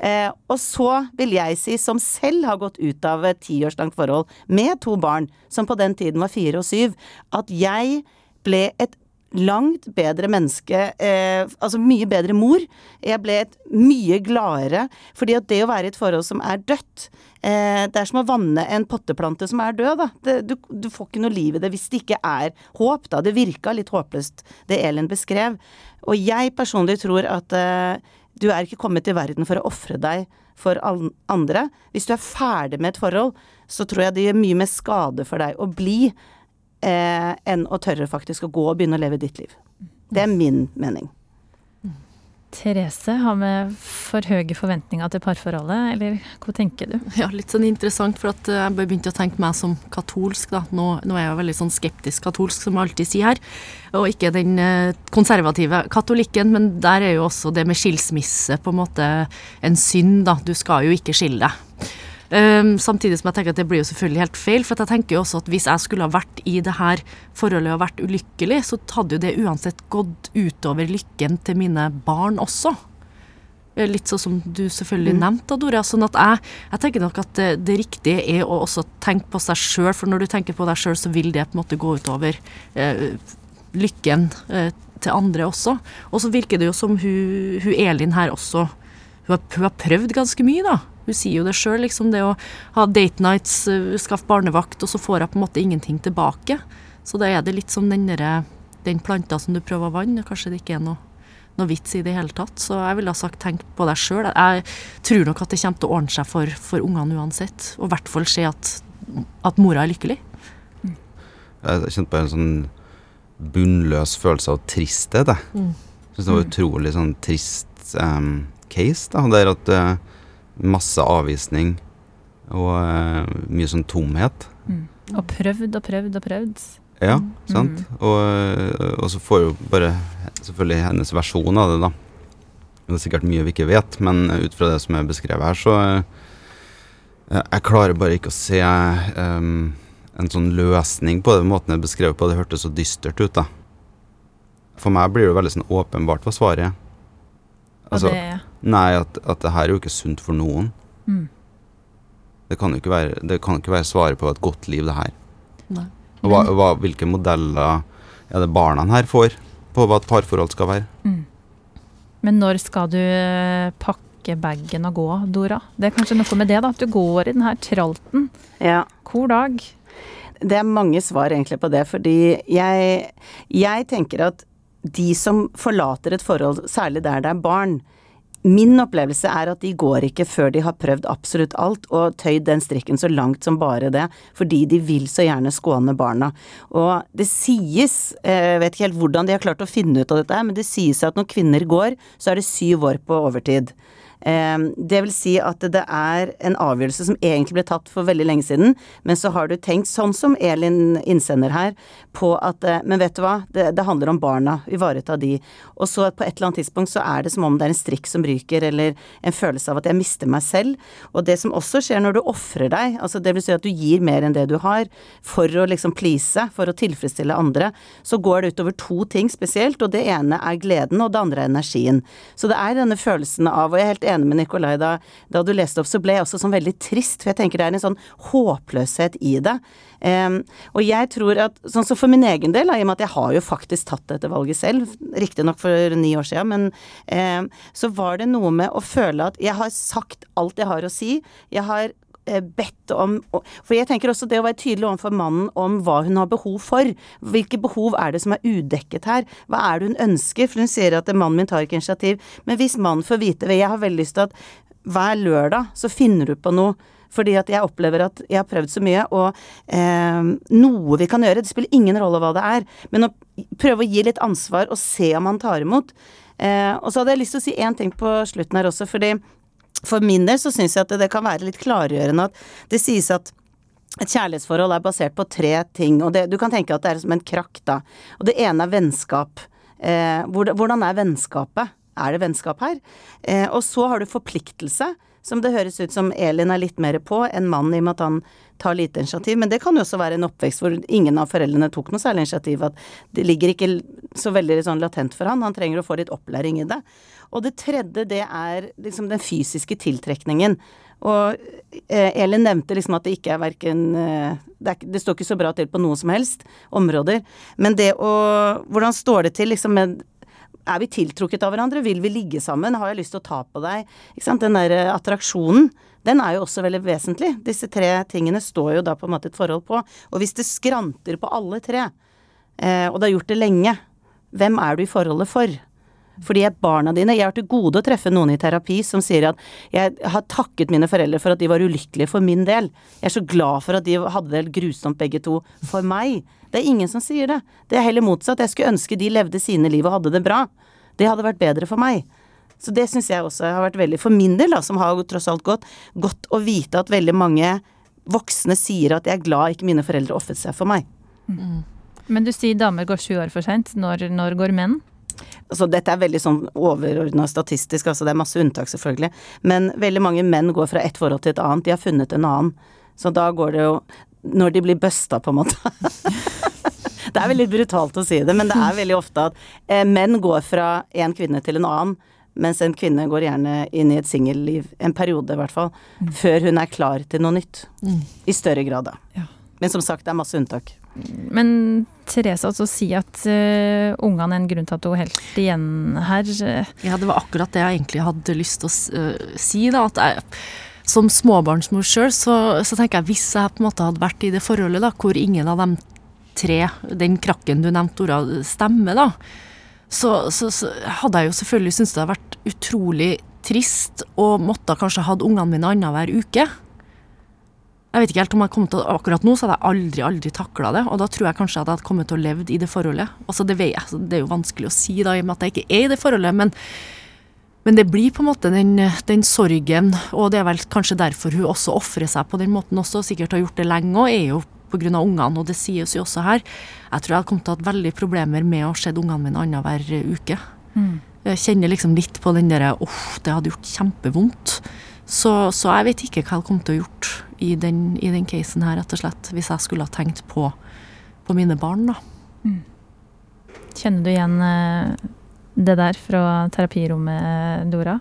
Eh, og så vil jeg si, som selv har gått ut av et tiårslangt forhold med to barn, som på den tiden var fire og syv, at jeg ble et langt bedre menneske, eh, altså mye bedre mor. Jeg ble et mye gladere, fordi at det å være i et forhold som er dødt eh, Det er som å vanne en potteplante som er død, da. Det, du, du, får ikke noe liv i det hvis det ikke er håp, da. Det virka litt håpløst, det Elin beskrev. Og jeg personlig tror at eh, du er ikke kommet til verden for å ofre deg for andre. Hvis du er ferdig med et forhold, så tror jeg det gjør mye mer skade for deg å bli eh, enn å tørre faktisk å gå og begynne å leve ditt liv. Det er min mening. Therese, har vi for høye forventninger til parforholdet, eller hva tenker du? Ja, litt sånn interessant, for at eh, jeg begynte å tenke meg som katolsk, da. Nå, nå er jeg veldig sånn skeptisk katolsk, som jeg alltid sier her. Og ikke den eh, konservative katolikken, men der er jo også det med skilsmisse på en måte en synd, da. Du skal jo ikke skille deg. Um, samtidig som jeg tenker at det blir jo selvfølgelig helt feil. For jeg tenker jo også at hvis jeg skulle ha vært i det her forholdet og vært ulykkelig, så hadde jo det uansett gått utover lykken til mine barn også. Eh, litt sånn som du selvfølgelig mm. nevnte, Dora. Sånn at jeg, jeg, tenker nok at det, det, riktige er å også tenke på seg sjøl, for når du tenker på deg sjøl, så vil det på en måte gå utover eh, lykken eh, til andre også. Og så virker det jo som hun, hun Elin her også hun har, hun har prøvd ganske mye, da. Hun sier jo det sjøl, liksom. Det å ha date nights, uh, skaffe barnevakt, og så får hun på en måte ingenting tilbake. Så da er det litt som den, der, den planta som du prøver å vanne. Kanskje det ikke er noe, noe vits i det hele tatt. Så jeg ville ha sagt tenk på deg sjøl. Jeg tror nok at det kommer til å ordne seg for, for ungene uansett. Og i hvert fall se at, at mora er lykkelig. Jeg kjente på en sånn bunnløs følelse av tristhet, jeg. Mm. Syns det var utrolig sånn trist um, case, da. Der at eh, masse avvisning og uh, mye sånn tomhet. Og prøvd og prøvd og prøvd. Ja, Mm. sant. Og, eh, og så får jo bare selvfølgelig hennes versjon av det, da. Det er sikkert mye vi ikke vet, men ut fra det som er beskrevet her, så uh, Jeg klarer bare ikke å se um, en sånn løsning på den Måten det er beskrevet på, det hørtes så dystert ut, da. For meg blir det veldig sånn åpenbart hva svaret er. Altså, det nei, at, at det her er jo ikke sunt for noen. mm. Det kan jo ikke være, det kan ikke være svaret på et godt liv, det her. Nei. Og hva, hva, hvilke modeller er det barna her får på hva et parforhold skal være? Mm. Men når skal du eh, pakke bagen og gå, Dora? Det er kanskje noe med det, da. At du går i den her tralten Ja. Hvor dag. Det er mange svar egentlig på det, fordi jeg, jeg tenker at de som forlater et forhold, særlig der det er barn, Min opplevelse er at de går ikke før de har prøvd absolutt alt og tøyd den strikken så langt som bare det, fordi de vil så gjerne skåne barna. Og det sies, eh, jeg vet ikke helt hvordan de har klart å finne ut av dette, men det sies at når kvinner går, så er det syv år på overtid. Eh, Det vil si at det er en avgjørelse som egentlig ble tatt for veldig lenge siden, men så har du tenkt, sånn som Elin innsender her, på at eh, Men vet du hva, det, det handler om barna, ivareta de. Og så på et eller annet tidspunkt så er det som om det er en strikk som ryker, eller en følelse av at jeg mister meg selv. Og det som også skjer når du ofrer deg, altså det vil si at du gir mer enn det du har, for å liksom please, for å tilfredsstille andre, så går det utover to ting spesielt, og det ene er gleden, og det andre er energien. Så det er denne følelsen av, og jeg er helt enig med Nikolai, da, da du leste opp, så ble jeg også sånn veldig trist, for jeg tenker det er en sånn håpløshet i det. Um, og jeg tror at, sånn som for min egen del, i og med at jeg har jo faktisk tatt dette valget selv, riktignok for ni år siden, men um, så var det noe med å føle at jeg har sagt alt jeg har å si. Jeg har bedt om For jeg tenker også det å være tydelig overfor mannen om hva hun har behov for. Hvilke behov er det som er udekket her? Hva er det hun ønsker? For hun sier at mannen min tar ikke initiativ. Men hvis mannen får vite Jeg har veldig lyst til at hver lørdag så finner du på noe. Fordi at jeg opplever at jeg har prøvd så mye, og eh, noe vi kan gjøre Det spiller ingen rolle hva det er, men å prøve å gi litt ansvar og se om han tar imot. Eh, og så hadde jeg lyst til å si én ting på slutten her også, fordi for min del så syns jeg at det kan være litt klargjørende at det sies at et kjærlighetsforhold er basert på tre ting, og det, du kan tenke at det er som en krakk, da. Og det ene er vennskap. Eh, hvordan, er vennskapet? Er det vennskap her? Eh, og så har du forpliktelse, som det høres ut som Elin er litt mer på enn mannen, i og med at han tar lite initiativ. Men det kan jo også være en oppvekst hvor ingen av foreldrene tok noe særlig initiativ. At det ligger ikke så veldig sånn latent for han. Han trenger å få litt opplæring i det. Og det tredje, det er liksom den fysiske tiltrekningen. Og eh, Elin nevnte liksom at det ikke er verken eh, det, det står ikke så bra til på noe som helst områder. Men det å Hvordan står det til liksom med er vi tiltrukket av hverandre? Vil vi ligge sammen? Har jeg lyst til å ta på deg? Ikke sant? Den der eh, attraksjonen, den er jo også veldig vesentlig. Disse tre tingene står jo da på en måte et forhold på. Og hvis det skranter på alle tre, eh, og du har gjort det lenge, hvem er du i forholdet for? Fordi barna dine Jeg har til gode å treffe noen i terapi som sier at jeg har takket mine foreldre for at de var ulykkelige for min del. Jeg er så glad for at de hadde det helt grusomt begge to for meg. Det er ingen som sier det. Det er heller motsatt. Jeg skulle ønske de levde sine liv og hadde det bra. Det hadde vært bedre for meg. Så det syns jeg også har vært veldig For min del, da, som har tross alt gått, godt å vite at veldig mange voksne sier at jeg er glad ikke mine foreldre ofret seg for meg. Men du sier damer går sju år for sent. Når, når går menn? Altså, dette er veldig sånn overordna statistisk, altså det er masse unntak selvfølgelig. Men veldig mange menn går fra ett forhold til et annet. De har funnet en annen. Så da går det jo Når de blir busta, på en måte. det er veldig brutalt å si det, men det er veldig ofte at eh, menn går fra en kvinne til en annen. Mens en kvinne går gjerne inn i et singelliv, en periode i hvert fall, før hun er klar til noe nytt. I større grad, da. Ja. Men som sagt, det er masse unntak. Men Therese altså sier at uh, ungene er en grunn til at hun helt igjen her. eh, Ja, det var akkurat det jeg egentlig hadde lyst til å øh, si. da, at jeg, Som småbarnsmor sjøl, så, så tenker jeg hvis jeg på en måte hadde vært i det forholdet da, hvor ingen av de tre, den krakken du nevnte, Dora, stemmer, da, så, så, så hadde jeg jo selvfølgelig syntes det hadde vært utrolig trist og måtte kanskje hatt ungene mine annenhver uke. Jeg vet ikke helt om jeg kom til å, Akkurat nå så hadde jeg aldri, aldri takla det, og da tror jeg kanskje at jeg hadde kommet til å levd i det forholdet. Altså det, vet jeg, det er jo vanskelig å si da, i og med at jeg ikke er i det forholdet, men, men det blir på en måte den, den sorgen, og det er vel kanskje derfor hun også ofrer seg på den måten også, sikkert har gjort det lenge og er jo pga. ungene, og det sies jo også her. Jeg tror jeg hadde kommet til å ha veldig problemer med å se ungene mine annenhver uke. Mm. Jeg kjenner liksom litt på den derre uff, det hadde gjort kjempevondt. Så, så, jeg vet ikke hva jeg hadde kommet til å gjort i den, i den casen her, rett og slett. Hvis jeg skulle ha tenkt på, på mine barn, da. Mm. Kjenner du igjen eh, det der fra terapirommet, Dora?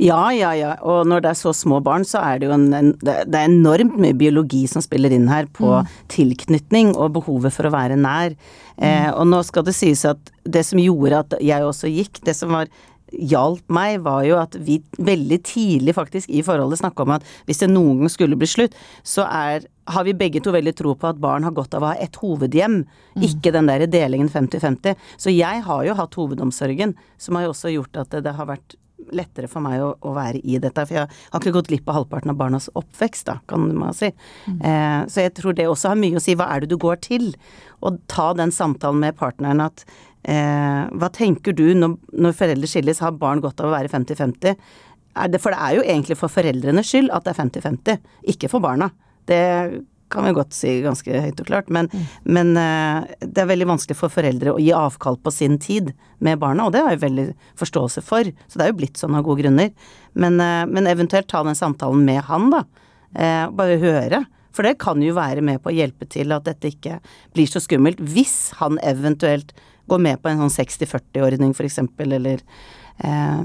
Ja, ja, ja. Og når det er så små barn, så er det jo en, en det er enormt mye biologi som spiller inn her på mm. tilknytning og behovet for å være nær. Eh, og nå skal det sies at det som gjorde at jeg også gikk, det som var hjalp meg, var jo at vi veldig tidlig faktisk i forholdet snakka om at hvis det noen gang skulle bli slutt, så er, har vi begge to veldig tro på at barn har godt av å ha et hovedhjem, mm. ikke den der delingen 50-50. Så jeg har jo hatt hovedomsorgen, som har jo også gjort at det, det har vært lettere for meg å, å, være i dette. For jeg har ikke gått glipp av halvparten av barnas oppvekst, da, kan man si. Mm. Eh, så jeg tror det også har mye å si. Hva er det du går til? Og ta den samtalen med partneren at eh, hva tenker du når, når, foreldre skilles, har barn godt av å være 50-50? For det er jo egentlig for foreldrenes skyld at det er 50-50, ikke for barna. Det kan vi godt si ganske høyt og klart. Men, mm. men eh, det er veldig vanskelig for foreldre å gi avkall på sin tid med barna, og det har jeg veldig forståelse for. Så det er jo blitt sånn av gode grunner. Men, eh, men eventuelt ta den samtalen med han, da. Uh, bare høre. For det kan jo være med på å hjelpe til at dette ikke blir så skummelt, hvis han eventuelt går med på en sånn 60-40-ordning, for eksempel, eh,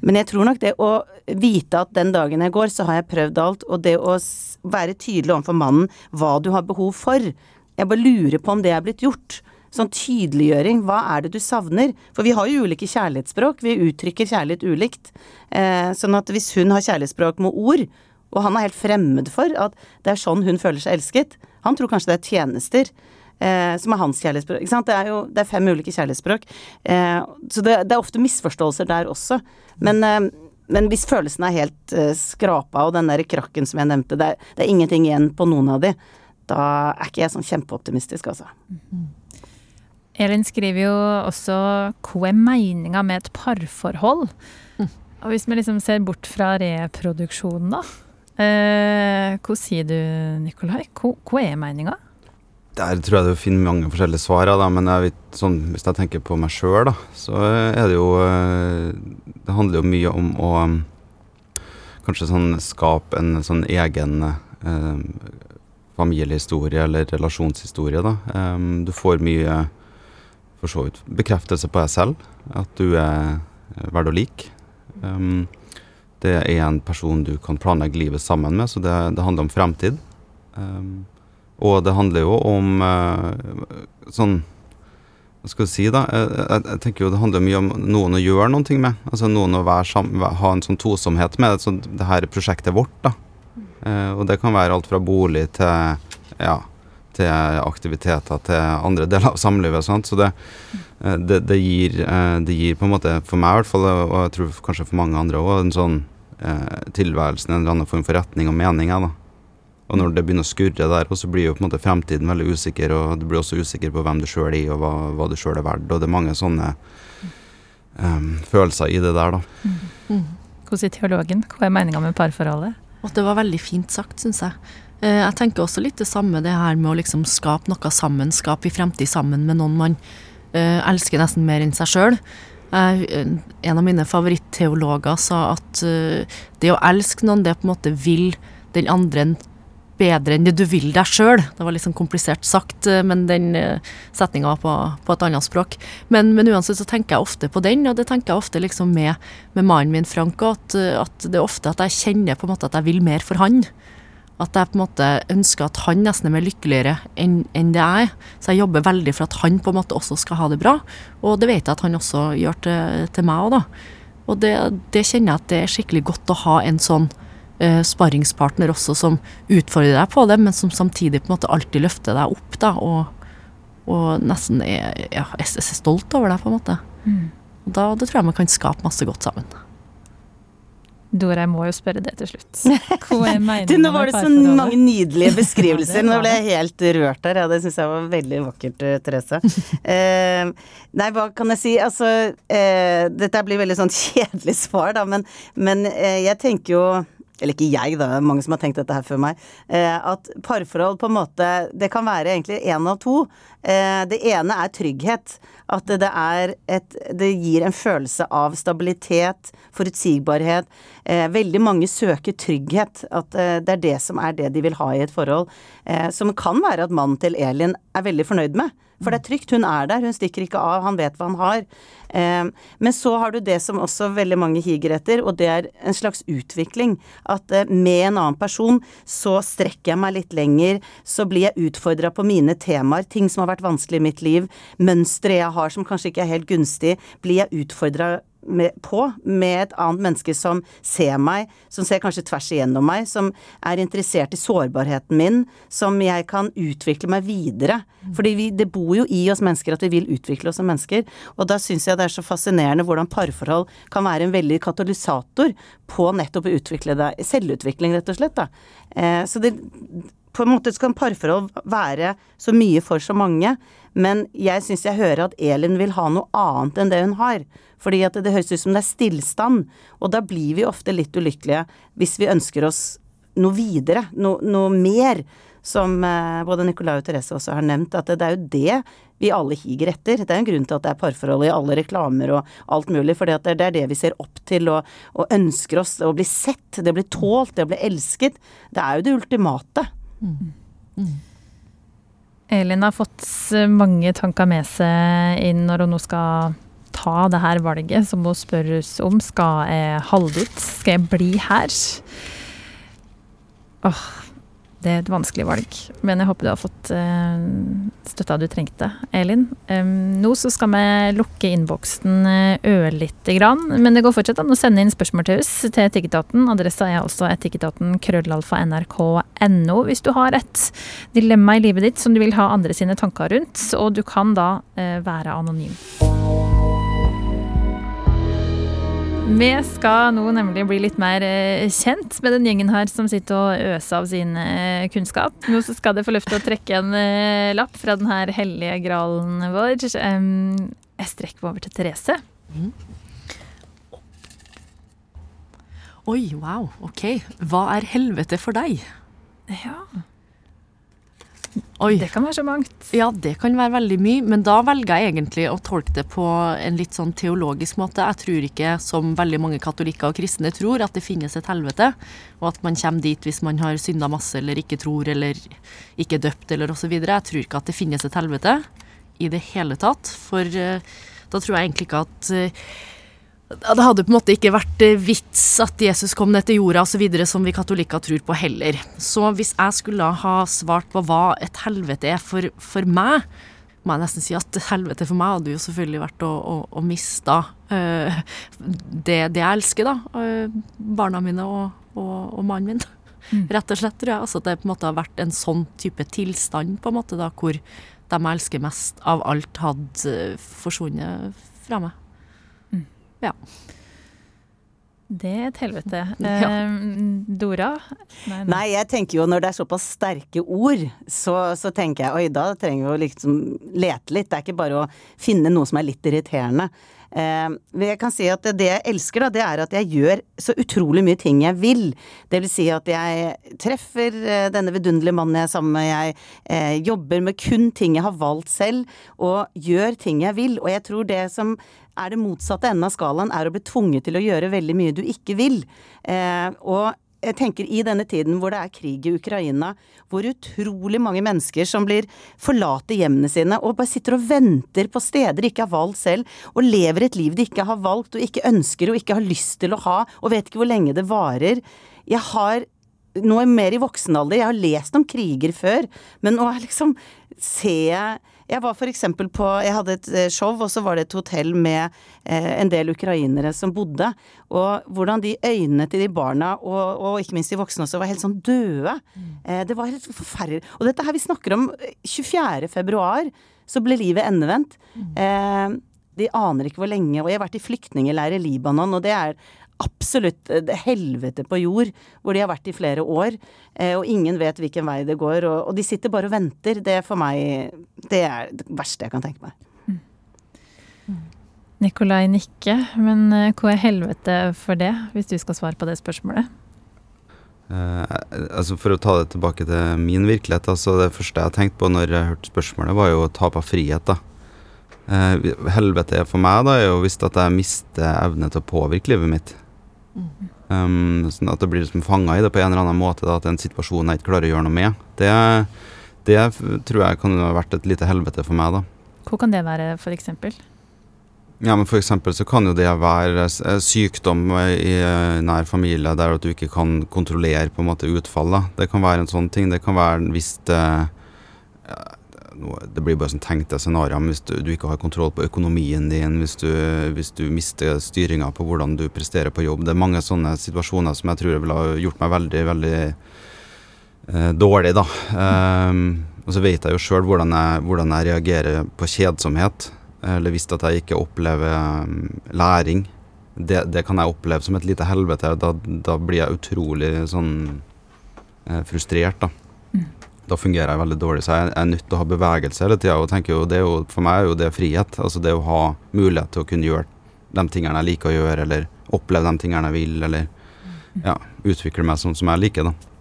men jeg tror nok det å vite at den dagen jeg går, så har jeg prøvd alt, og det å være tydelig overfor mannen hva du har behov for Jeg bare lurer på om det er blitt gjort. Sånn tydeliggjøring. Hva er det du savner? For vi har jo ulike kjærlighetsspråk. Vi uttrykker kjærlighet ulikt. Eh, sånn at hvis hun har kjærlighetsspråk med ord, og han er helt fremmed for at det er sånn hun føler seg elsket Han tror kanskje det er tjenester eh, som er hans kjærlighetsspråk. Ikke sant? Det er jo det er fem ulike kjærlighetsspråk. Eh, så det, det, er ofte misforståelser der også. Men, eh, men hvis følelsen er helt eh, skrapa, og den der krakken som jeg nevnte, det er, det er, ingenting igjen på noen av de, da er ikke jeg sånn kjempeoptimistisk, altså. Mm. Elin skriver jo også hva er meninga med et parforhold? Mm. Og hvis vi liksom ser bort fra reproduksjonen, da. Eh, hva sier du, Nikolai? Hva, hva er meninga? Der tror jeg du finner mange forskjellige svar, men jeg vet, sånn, hvis jeg tenker på meg sjøl, så er det jo eh, Det handler jo mye om å kanskje sånn skape en sånn egen eh, familiehistorie eller relasjonshistorie, da. Um, du får mye for så vidt bekreftelse på deg selv, at du er verdt å like. Um, det er en person du kan planlegge livet sammen med, så det, det handler om fremtid. Um, og det handler jo om uh, sånn Hva skal vi si, da? Jeg, jeg, tenker jo det handler mye om noen å gjøre noe med. Altså noen å sammen, ha en sånn tosomhet med. Så det her prosjektet vårt, da. Uh, og det kan være alt fra bolig til ja, til aktiviteter til andre deler av samlivet. Sant? Så det, det, det, gir, det gir på en måte, for meg i hvert fall, og jeg tror kanskje for mange andre òg, en sånn tilværelsen, en eller annen form for retning og mening. da. Og når det begynner å skurre der, så blir jo på en måte fremtiden veldig usikker, og du blir også usikker på hvem du sjøl er, og hva, hva du sjøl er verdt. Og det er mange sånne um, følelser i det der, da. Mm. Mm. Hvordan sier teologen? Hva er meninga med parforholdet? Og det var veldig fint sagt, syns jeg. Eh, jeg tenker også litt det samme, det her med å liksom skape noe sammen, skape i fremtid sammen med noen man uh, elsker nesten mer enn seg sjøl. Uh, en av mine favoritteologer sa at uh, det å elske noen, det på en måte vil den andre bedre enn det du vil deg sjøl. Det var litt sånn komplisert sagt, eh, men den eh, setninga var på, på, et annet språk. Men, men, uansett så tenker jeg ofte på den, og det tenker jeg ofte liksom med, med mannen min Frank, at, at, det er ofte at jeg kjenner på en måte at jeg vil mer for han. At jeg på en måte ønsker at han nesten er mer lykkeligere enn, enn det jeg er. Så jeg jobber veldig for at han på en måte også skal ha det bra, og det vet jeg at han også gjør til, til meg òg, da. Og det, det kjenner jeg at det er skikkelig godt å ha en sånn eh, sparringspartner også som utfordrer deg på det, men som samtidig på en måte alltid løfter deg opp, da, og, og nesten er, ja, er, stolt over deg, på en måte. Mm. Og da det tror jeg man kan skape masse godt sammen. Dora, jeg må jo spørre det til slutt. Du, nå var det så mange nydelige beskrivelser. Nå ble jeg helt rørt der. Ja, det syns jeg var veldig vakkert, eh, Therese. Eh, nei, hva kan jeg si? Altså, eh, dette blir veldig sånn kjedelig svar, da, men, men eh, jeg tenker jo eller ikke jeg, da, mange som har tenkt dette her før meg. Eh, at parforhold på en måte Det kan være egentlig én av to. Eh, det ene er trygghet. At det er et Det gir en følelse av stabilitet, forutsigbarhet. Eh, veldig mange søker trygghet. At det er det som er det de vil ha i et forhold. Som kan være at mannen til Elin er veldig fornøyd med. For det er trygt. Hun er der, hun stikker ikke av, han vet hva han har. Eh, men så har du det som også veldig mange higer etter, og det er en slags utvikling. At eh, med en annen person så strekker jeg meg litt lenger, så blir jeg utfordra på mine temaer, ting som har vært vanskelig i mitt liv, mønstre jeg har som kanskje ikke er helt gunstig, blir jeg utfordra med, på med et annet menneske som ser meg, som ser kanskje tvers igjennom meg, som er interessert i sårbarheten min, som jeg kan utvikle meg videre. Fordi vi, det bor jo i oss mennesker at vi vil utvikle oss som mennesker. Og da syns jeg det er så fascinerende hvordan parforhold kan være en veldig katalysator på nettopp å utvikle deg. Selvutvikling, rett og slett. Da. Eh, så det på en måte kan parforhold være så mye for så mange, men jeg syns jeg hører at Elin vil ha noe annet enn det hun har. Fordi at det høres ut som det er stillstand, og da blir vi ofte litt ulykkelige hvis vi ønsker oss noe videre, noe, noe mer. Som eh, både Nicolai og Therese også har nevnt, at det, er jo det vi alle higer etter. Det er en grunn til at det er parforhold i alle reklamer og alt mulig, for det er det vi ser opp til og, og ønsker oss. Å bli sett, det å bli tålt, det å bli elsket. Det er jo det ultimate. Elin har fått mange tanker med seg inn når hun nå skal ta det her valget som hun spørres om. Skal jeg holde ut? Skal jeg bli her? Åh, det er et vanskelig valg, men jeg håper du har fått uh, støtta du trengte, Elin. Nå så skal vi lukke innboksen uh, ørlite grann, men det går fortsatt an å sende inn spørsmål til oss til Etikketaten. Adressa er altså etikketaten krøllalfa nrk.no hvis du har et dilemma i livet ditt som du vil ha andre sine tanker rundt, og du kan da uh, være anonym. Vi skal nå nemlig bli litt mer eh, kjent med den gjengen her som sitter og øser av sin eh, kunnskap. Nå så skal dere få lov til å trekke en eh, lapp fra den her hellige gralen vår. Jeg strekker meg over til Therese. Oi, wow, ok. Hva er helvete for deg? Ja, Oi. det kan være så mangt. Ja, det kan være veldig mye, men da velger jeg egentlig å tolke det på en litt sånn teologisk måte. Jeg tror ikke, som veldig mange katolikker og kristne tror, at det finnes et helvete, og at man kommer dit hvis man har synda masse eller ikke tror eller ikke døpt eller osv. Jeg tror ikke at det finnes et helvete i det hele tatt, for eh, da tror jeg egentlig ikke at eh, det hadde på en måte ikke vært eh, vits at Jesus kom ned til jorda osv., som vi katolikker tror på heller. Så hvis jeg skulle ha svart på hva et helvete er for, for meg, må jeg nesten si at helvete for meg hadde jo selvfølgelig vært å, å, å miste uh, det, det jeg elsker, da. Uh, barna mine og, og, og mannen min. Rett og slett, tror jeg. Altså at det på en måte har vært en sånn type tilstand, på en måte, da, hvor de jeg elsker mest av alt, hadde forsvunnet fra meg. Ja. Det er et helvete. Ja. Dora? Nei, nei. Nei, jeg tenker jo når det er såpass sterke ord, så, så tenker jeg oi, da trenger vi å liksom lete litt. Det er ikke bare å finne noe som er litt irriterende. Eh, men jeg kan si at det jeg elsker, da, det er at jeg gjør så utrolig mye ting jeg vil. Det vil si at jeg treffer eh, denne vidunderlige mannen jeg er sammen med, jeg eh, jobber med kun ting jeg har valgt selv, og gjør ting jeg vil. Og jeg tror det som er det motsatte enden av skalaen, er å bli tvunget til å gjøre veldig mye du ikke vil. Og jeg tenker i denne tiden hvor det er krig i Ukraina, hvor utrolig mange mennesker som blir forlater hjemmene sine og bare sitter og venter på steder de ikke har valgt selv, og lever et liv de ikke har valgt og ikke ønsker og ikke har lyst til å ha, og vet ikke hvor lenge det varer. Jeg har nå er mer i voksen alder, jeg har lest om kriger før, men nå er liksom ser jeg jeg var eksempel på Jeg hadde et eh, show, og så var det et hotell med eh, en del ukrainere som bodde. Og hvordan de øynene til de barna, og, og ikke minst de voksne også, var helt sånn døde. Eh, det var helt forferdelig. Og dette her vi snakker om eh, 24. februar, så ble livet endevendt. Eh, de aner ikke hvor lenge. Og jeg har vært i flyktningleir i Libanon, og det er absolutt eh, helvete på jord, hvor de har vært i flere år, eh, og ingen vet hvilken vei det går, og, de sitter bare og venter. Det er for meg det er det verste jeg kan tenke meg. Nikolai nikker, men eh, hva er helvete for det, hvis du skal svare på det spørsmålet? Uh, altså For å ta det tilbake til min virkelighet, altså det første jeg tenkte på når jeg hørte spørsmålet, var jo tap av frihet. da. Uh, helvete for meg da er jo hvis at jeg mister evne til å påvirke livet mitt. Um, sånn at det blir liksom fanga i det på en eller annen måte, da, at en situasjon jeg ikke klarer å gjøre noe med. Det, det tror jeg kan ha vært et lite helvete for meg, da. Hvor kan det være, eksempel? Ja, men eksempel så kan jo det være eh, sykdom i eh, nær familie der at du ikke kan kontrollere på en måte utfall. Det kan være en sånn ting. Det kan være hvis det ja, Det blir bare sånn tenkte scenarioer men hvis du, du ikke har kontroll på økonomien din, hvis du, hvis du mister styringa på hvordan du presterer på jobb. Det er mange sånne situasjoner som jeg tror ville ha gjort meg veldig, veldig eh, dårlig, da. Um, og så vet jeg jo sjøl hvordan, hvordan jeg reagerer på kjedsomhet. Eller hvis at jeg ikke opplever um, læring. Det, det kan jeg oppleve som et lite helvete. Da, da blir jeg utrolig sånn eh, frustrert, da. Da fungerer jeg veldig dårlig. Så jeg er nødt til å ha bevegelse hele tida. Og tenker jo, jo, for meg er jo det frihet. Altså det å ha mulighet til å kunne gjøre de tingene jeg liker å gjøre, eller oppleve de tingene jeg vil, eller ja, utvikle meg sånn som jeg liker, da.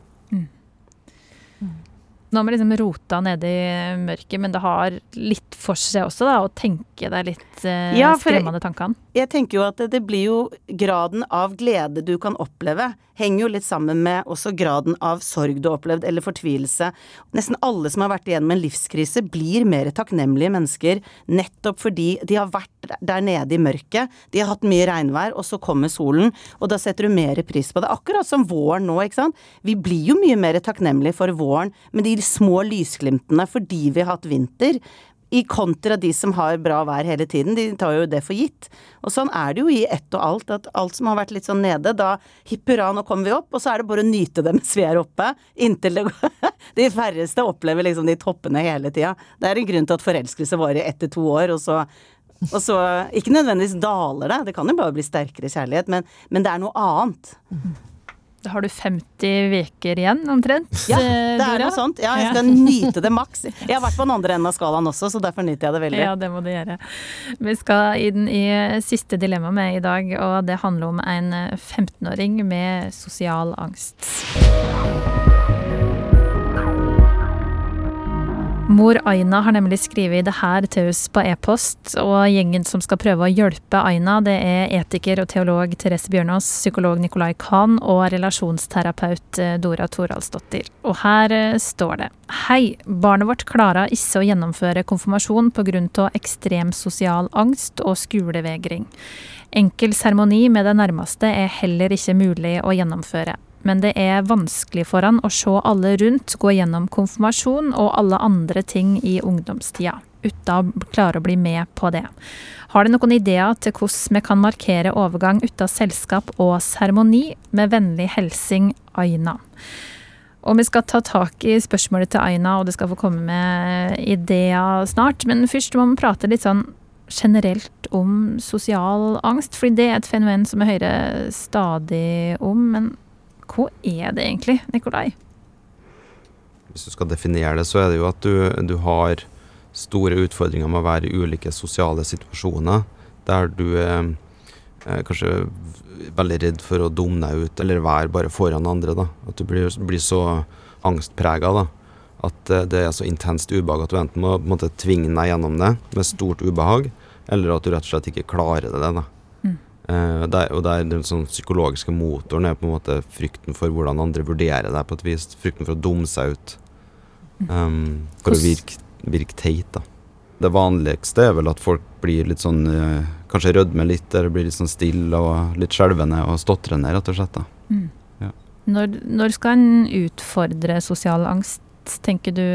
Nå har vi liksom rota nede i mørket, men det har litt for seg også, da, å tenke deg litt eh, Ja, skremmende tankene. Jeg tenker jo at det, det blir jo graden av glede du kan oppleve, henger jo litt sammen med også graden av sorg du har opplevd, eller fortvilelse. Nesten alle som har vært igjennom en livskrise, blir mer takknemlige mennesker nettopp fordi de har vært der nede i mørket. De har hatt mye regnvær, og så kommer solen, og da setter du mer pris på det. Akkurat som våren nå, ikke sant. Vi blir jo mye mer takknemlige for våren men de små lysglimtene fordi vi har hatt vinter. I kontra de som har bra vær hele tiden, de tar jo det for gitt. Og sånn er det jo i ett og alt, at alt som har vært litt sånn nede, da hipp hurra, nå kommer vi opp, og så er det bare å nyte det mens vi er oppe. Inntil det går De færreste opplever liksom de toppene hele tida. Det er en grunn til at forelskelse varer ett til to år, og så og så Ikke nødvendigvis daler det, det kan jo bare bli sterkere kjærlighet, men, men det er noe annet. Har du 50 uker igjen, omtrent. Ja, eh, det er noe sånt. Ja, jeg skal nyte det maks. Jeg har vært på den andre enden av skalaen også, så derfor nyter jeg det veldig. Ja, det må du gjøre. Vi skal inn i siste dilemma med i dag, og det handler om en 15-åring med sosial angst. Mor Aina har nemlig skrevet det her til oss på e-post, og gjengen som skal prøve å hjelpe Aina, det er etiker og teolog Therese Bjørnås, psykolog Nicolai Kahn og relasjonsterapeut eh, Dora Toralsdottir. Og her eh, står det Hei, barnet vårt klarer ikke å gjennomføre konfirmasjon pga. ekstrem sosial angst og skolevegring. Enkel seremoni med det nærmeste er heller ikke mulig å gjennomføre men det er vanskelig for han å se alle rundt gå gjennom konfirmasjon og alle andre ting i ungdomstida, uten å klare å bli med på det. Har du noen ideer til hvordan vi kan markere overgang uten selskap og seremoni? Med vennlig hilsing Aina. Og vi skal ta tak i spørsmålet til Aina, og det skal få komme med ideer snart. Men først må vi prate litt sånn generelt om sosial angst, fordi det er et fenomen som vi hører stadig om. Men hva er det egentlig, Nikolai? Hvis du skal definere det, så er det jo at du, du har store utfordringer med å være i ulike sosiale situasjoner der du er er kanskje veldig redd for å dumme deg ut, eller være bare foran andre. da. At du blir, blir så angstprega at eh, det er så intenst ubehag at du enten må måte, tvinge deg gjennom det med stort ubehag, eller at du rett og slett ikke klarer det. da. Mm. Eh, der, og der, den sånn psykologiske motoren er på en måte frykten for hvordan andre vurderer deg på et vis. Frykten for å dumme seg ut. Um, for å virke, virke teit, da. Det vanligste er vel at folk blir litt sånn uh, Kanskje rødmer litt, eller blir litt sånn stille og litt skjelvende og stotrende, rett og slett. da. Når, når skal en utfordre sosial angst, tenker du,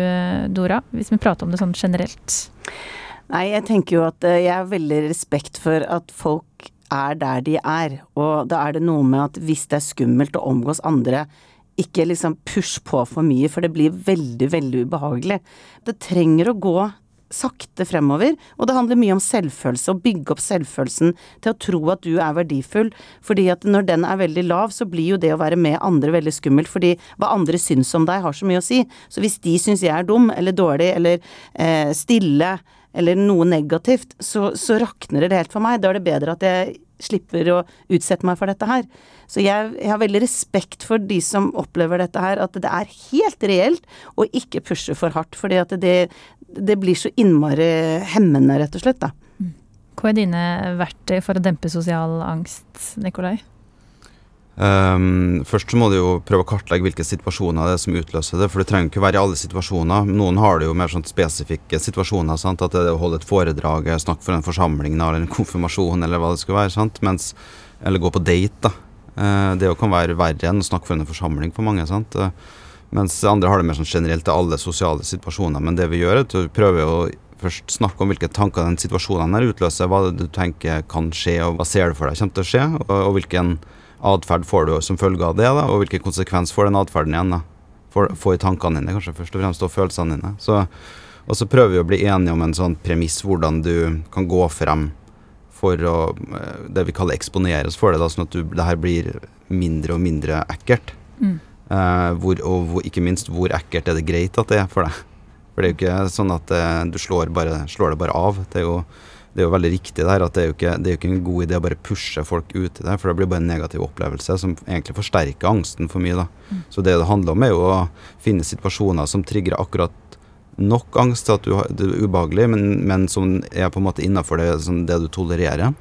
Dora? Hvis vi prater om det sånn generelt. Nei, jeg tenker jo at eh, jeg har veldig respekt for at folk er der de er. Og da er det noe med at hvis det er skummelt å omgås andre, ikke liksom push på for mye, for det blir veldig, veldig ubehagelig. Det trenger å gå sakte fremover. Og det handler mye om selvfølelse, å bygge opp selvfølelsen til å tro at du er verdifull. Fordi at når den er veldig lav, så blir jo det å være med andre veldig skummelt. Fordi hva andre syns om deg har så mye å si. Så hvis de syns jeg er dum eller dårlig eller eh, stille eller noe negativt, så, så rakner det helt for meg. Da er det bedre at jeg slipper å utsette meg for dette her. Så jeg, jeg, har veldig respekt for de som opplever dette her, at det er helt reelt å ikke pushe for hardt. Fordi det, det blir så innmari hemmende, rett og slett, da. Hva er dine verktøy for å dempe sosial angst, Nikolai? Um, først så må du jo prøve å kartlegge hvilke situasjoner det er som utløser det. For det trenger ikke være i alle situasjoner. Noen har det jo mer sånn spesifikke situasjoner. Sant? At det er å holde et foredrag, snakke for en forsamling eller en konfirmasjon eller hva det skulle være. Sant? Mens, eller gå på date. da. Uh, det kan være verre enn å snakke for en forsamling for mange. sant? Uh, mens andre har det mer sånn generelt til alle sosiale situasjoner. Men det vi gjør, er at vi prøver å først snakke om hvilke tanker den situasjonen her utløser. Hva det du tenker kan skje, og hva ser du for deg kommer til å skje. og, og hvilken atferd får du som følge av det, da, og hvilken konsekvens får den atferden igjen. da, for, for tankene dine, kanskje først og fremst, og følelsene dine. Så, og så prøver vi å bli enige om en sånn premiss hvordan du kan gå frem for å eh, det vi kaller eksponeres for det, da, sånn at du, det her blir mindre og mindre ekkelt. Mm. Eh, hvor, og hvor, ikke minst hvor ekkelt er det greit at det er for deg. For det er jo ikke sånn at eh, du slår, bare, slår det bare av. Det er jo det er jo veldig riktig der at det er jo ikke, det er jo ikke en god idé å bare pushe folk ut i det, for det blir bare en negativ opplevelse som egentlig forsterker angsten for mye. da. Mm. Så det det handler om, er jo å finne situasjoner som trigger akkurat nok angst til at du, det er ubehagelig, men, men som er på en måte innafor det, det, du tolererer.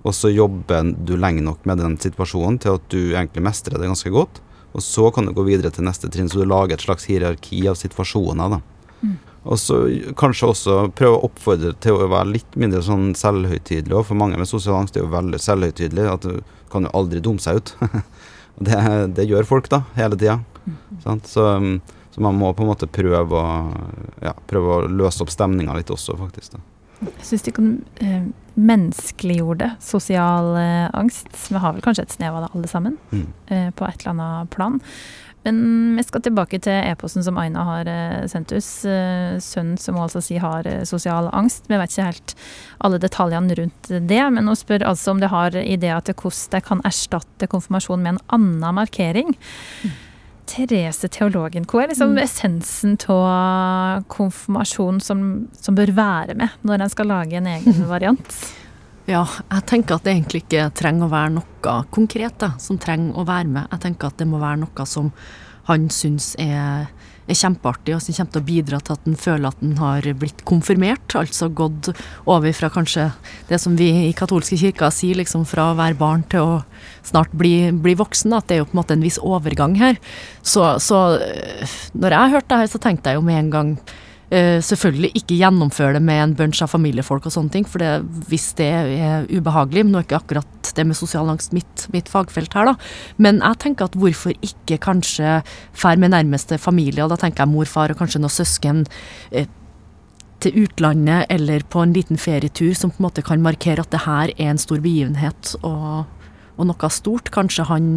Og så jobber du lenge nok med den situasjonen til at du egentlig mestrer det ganske godt. Og så kan du gå videre til neste trinn, så du lager et slags hierarki av situasjoner. da. Mm. Og så kanskje også prøve å oppfordre til å være litt mindre sånn selvhøytidelig. Og for mange med sosial angst er jo veldig selvhøytidelig. At du kan jo aldri dumme seg ut. det, det, gjør folk da, hele tida. Mm. Så, så, man må på en måte prøve å, ja, prøve å løse opp stemninga litt også, faktisk. da. Jeg syns de kan eh, menneskeliggjorde sosial eh, angst. Vi har vel kanskje et snev av det alle sammen, mm. eh, på et eller annet plan. Men vi skal tilbake til e-posten som Aina har eh, sendt oss. Eh, sønnen som hun altså sier har eh, sosial angst. Vi vet ikke helt alle detaljene rundt det, men hun spør altså om det har ideer til hvordan det kan erstatte konfirmasjon med en annen markering. Mm. Therese teologen, hva er liksom mm. essensen av konfirmasjon som, som bør være med når en skal lage en egen variant? Ja, jeg tenker at det egentlig ikke trenger å være noe konkret da, som trenger å være med. Jeg tenker at det må være noe som han syns er, er kjempeartig, og som kommer til å bidra til at han føler at han har blitt konfirmert. Altså gått over fra kanskje det som vi i katolske kirker sier, liksom fra å være barn til å snart bli, bli voksen. At det er jo på en måte en viss overgang her. Så, så når jeg hørte det her, så tenkte jeg jo med en gang selvfølgelig ikke gjennomføre det med en bunch av familiefolk og sånne ting, for det, hvis det er ubehagelig Nå er ikke akkurat det med sosial angst mitt, mitt, fagfelt her, da. Men jeg tenker at hvorfor ikke kanskje fær med nærmeste familie, og da tenker jeg mor, far og kanskje noen søsken. Uh, til utlandet eller på en liten ferietur som på en måte kan markere at det her er en stor begivenhet og, og noe stort. Kanskje han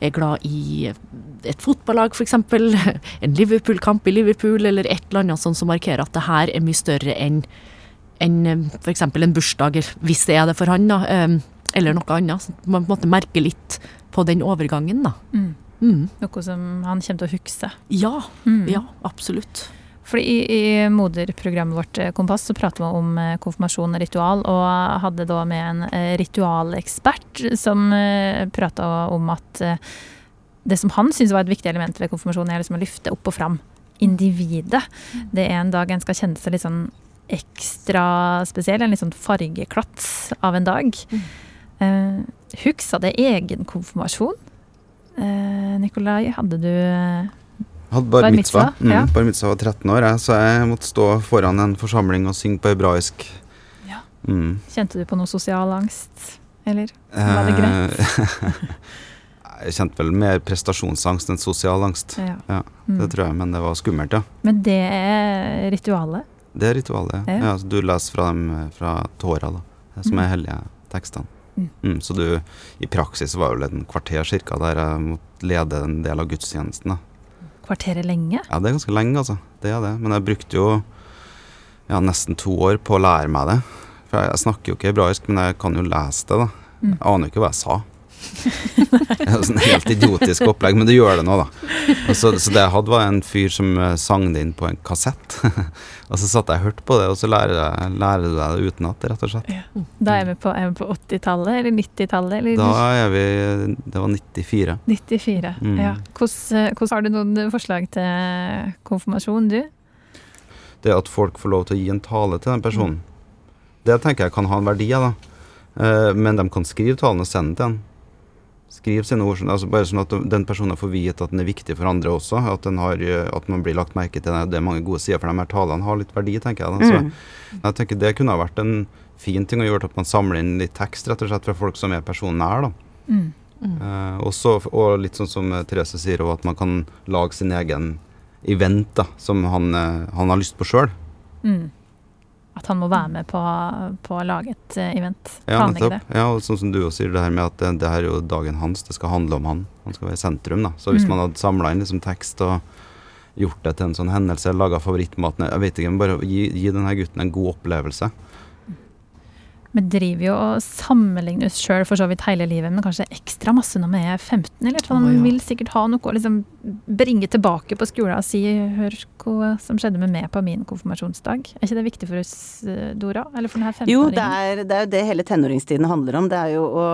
er glad i et fotballag, f.eks. En Liverpool-kamp i Liverpool, eller et eller annet sånt som markerer at det her er mye større enn enn eh, f.eks. en bursdag, hvis det er det for han, da, ehm, eller noe annet. Så man på en måte merker litt på den overgangen, da. Mm. Mm. Noe som han kommer til å huske. Ja, mm. ja, absolutt. Fordi i, i moderprogrammet vårt eh, Kompass så prater vi om eh, konfirmasjon og ritual, og hadde da med en eh, ritualekspert som prata om at det som han syntes var et viktig element ved konfirmasjon, er liksom å løfte opp og fram individet. Det er en dag en skal kjenne seg litt sånn ekstra spesiell, en litt sånn fargeklats av en dag. Mm. Uh, Huska det egen konfirmasjon? Uh, Nikolai, hadde du hadde bar mitzvah. Mm, ja. Bar mitzvah var 13 år, jeg, så jeg måtte stå foran en forsamling og synge på hebraisk. Ja. Mm. Kjente du på noe sosial angst, eller var det greit? jeg kjente vel mer prestasjonsangst enn sosial angst. Ja. ja mm. Det tror jeg, men det var skummelt, ja. Men det er ritualet? Det er ritualet, ja. ja du leser fra dem fra tåra, da, som er mm. hellige tekstene. Mm. mm. så du, i praksis var det vel en kvarter cirka der jeg måtte lede en del av gudstjenesten. da kvarteret lenge? Ja, det er ganske lenge, altså. Det er det. Men jeg brukte jo ja, nesten to år på å lære meg det. For jeg, jeg snakker jo ikke hebraisk, men jeg kan jo lese det, da. Mm. Jeg aner jo ikke hva jeg sa. Det er sånn helt idiotisk opplegg, men du gjør det nå, da. Så, så det jeg hadde, var en fyr som eh, sang det inn på en kassett. og så satt jeg og hørte på det, og så lærer, lærer du deg det utenat, rett og slett. Da er vi på, på 80-tallet eller 90-tallet? Da er vi Det var 94. 94. Mm. Ja. Hvordan, hvordan Har du noen forslag til konfirmasjon, du? Det at folk får lov til å gi en tale til den personen. Det tenker jeg kan ha en verdi, da. Eh, men de kan skrive talen og sende den til en. Skriv sine ord, altså bare sånn at den personen får vite at den er viktig for andre også. At, den har, at man blir lagt merke til det. Det er mange gode sider, for de her talene har litt verdi, tenker jeg. Så Mm. jeg tenker det kunne ha vært en fin ting å gjøre at man samler inn litt tekst, rett og slett, fra folk som er personen nær. da. Mm. Eh, også, og litt sånn som eh, Therese sier, at man kan lage sin egen event da, som han, eh, han har lyst på sjøl. Mm. At han må være med på, på å lage et eh, event. Planlegge det. Ja, og sånn som du også sier, det her med at det, det her er jo dagen hans, det skal handle om han. Han skal være i sentrum, da. Så hvis Mm. man hadde samla inn liksom tekst og gjort det til en sånn hendelse, laga favorittmaten Jeg vet ikke, men bare gi, gi denne gutten en god opplevelse. Vi driver jo og sammenligner oss sjøl for så vidt hele livet, men kanskje ekstra masse når vi er 15. Eller Å, man vil sikkert ha noe å liksom bringe tilbake på skolen og si 'hør hva som skjedde med meg på min konfirmasjonsdag'. Er ikke det viktig for oss, eh, Dora? Eller for denne 15-åringen? Jo, det er, det er jo det hele tenåringstiden handler om. Det er jo å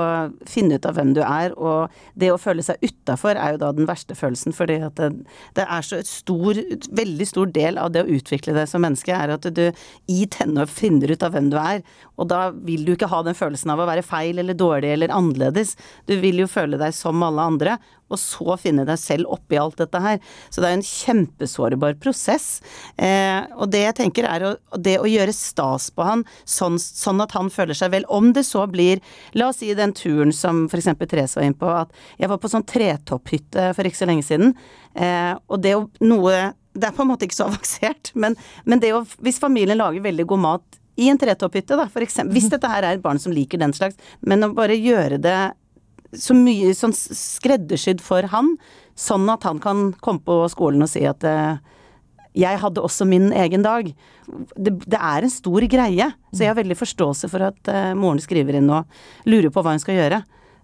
finne ut av hvem du er, og det å føle seg utafor er jo da den verste følelsen. Fordi at det, det er så et stor, veldig stor del av det å utvikle deg som menneske, er at du i tenår finner ut av hvem du er. Og da vil du ikke ha den følelsen av å være feil eller dårlig eller annerledes. Du vil jo føle deg som alle andre, og så finne deg selv oppi alt dette her. Så det er en kjempesårbar prosess. Eh, og det jeg tenker er å, det å gjøre stas på han, sånn, sånn at han føler seg vel. Om det så blir, la oss si den turen som f.eks. Therese var inne på, at jeg var på sånn tretopphytte for ikke så lenge siden, eh, og det å noe det er på en måte ikke så avansert, men, men det å, hvis familien lager veldig god mat i en tretopphytte, da, for eksempel, hvis dette her er et barn som liker den slags, men å bare gjøre det så mye sånn skreddersydd for han, sånn at han kan komme på skolen og si at eh, jeg hadde også min egen dag. Det, det er en stor greie, så jeg har veldig forståelse for at uh, moren skriver inn og lurer på hva hun skal gjøre.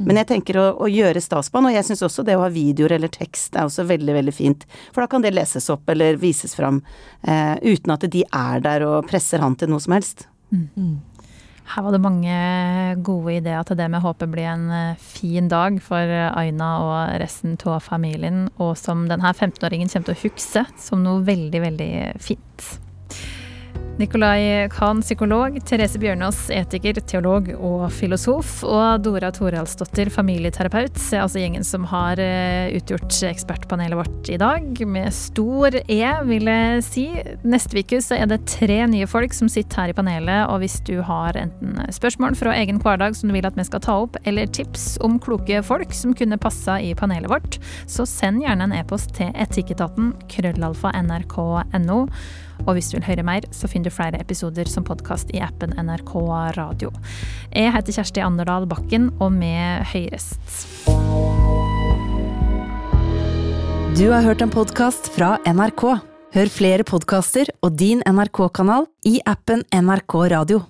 Men jeg tenker å, å gjøre stas på han, og jeg syns også det å ha videoer eller tekst er også veldig, veldig fint. For da kan det leses opp eller vises fram eh, uten at de er der og presser han til noe som helst. Her var det mange gode ideer til det vi håper blir en eh, fin dag for eh, Aina og resten av familien, og som denne 15-åringen kommer til å huske som noe veldig, veldig fint. Nikolai Khan, psykolog, Therese Bjørnås, etiker, teolog og filosof, og Dora Toralsdottir, familieterapeut, er altså gjengen som har eh, utgjort ekspertpanelet vårt i dag, med stor E, vil jeg si. Neste uke så er det tre nye folk som sitter her i panelet, og hvis du har enten spørsmål fra egen hverdag som du vil at vi skal ta opp, eller tips om kloke folk som kunne passa i panelet vårt, så send gjerne en e-post til etikketaten krøllalfa nrk.no. Og hvis du vil høre mer, så finner du flere episoder som podkast i appen NRK Radio. Jeg heter Kjersti Anderdal Bakken, og vi Høyrest. Du har hørt en podkast fra NRK. Hør flere podkaster og din NRK-kanal i appen NRK Radio.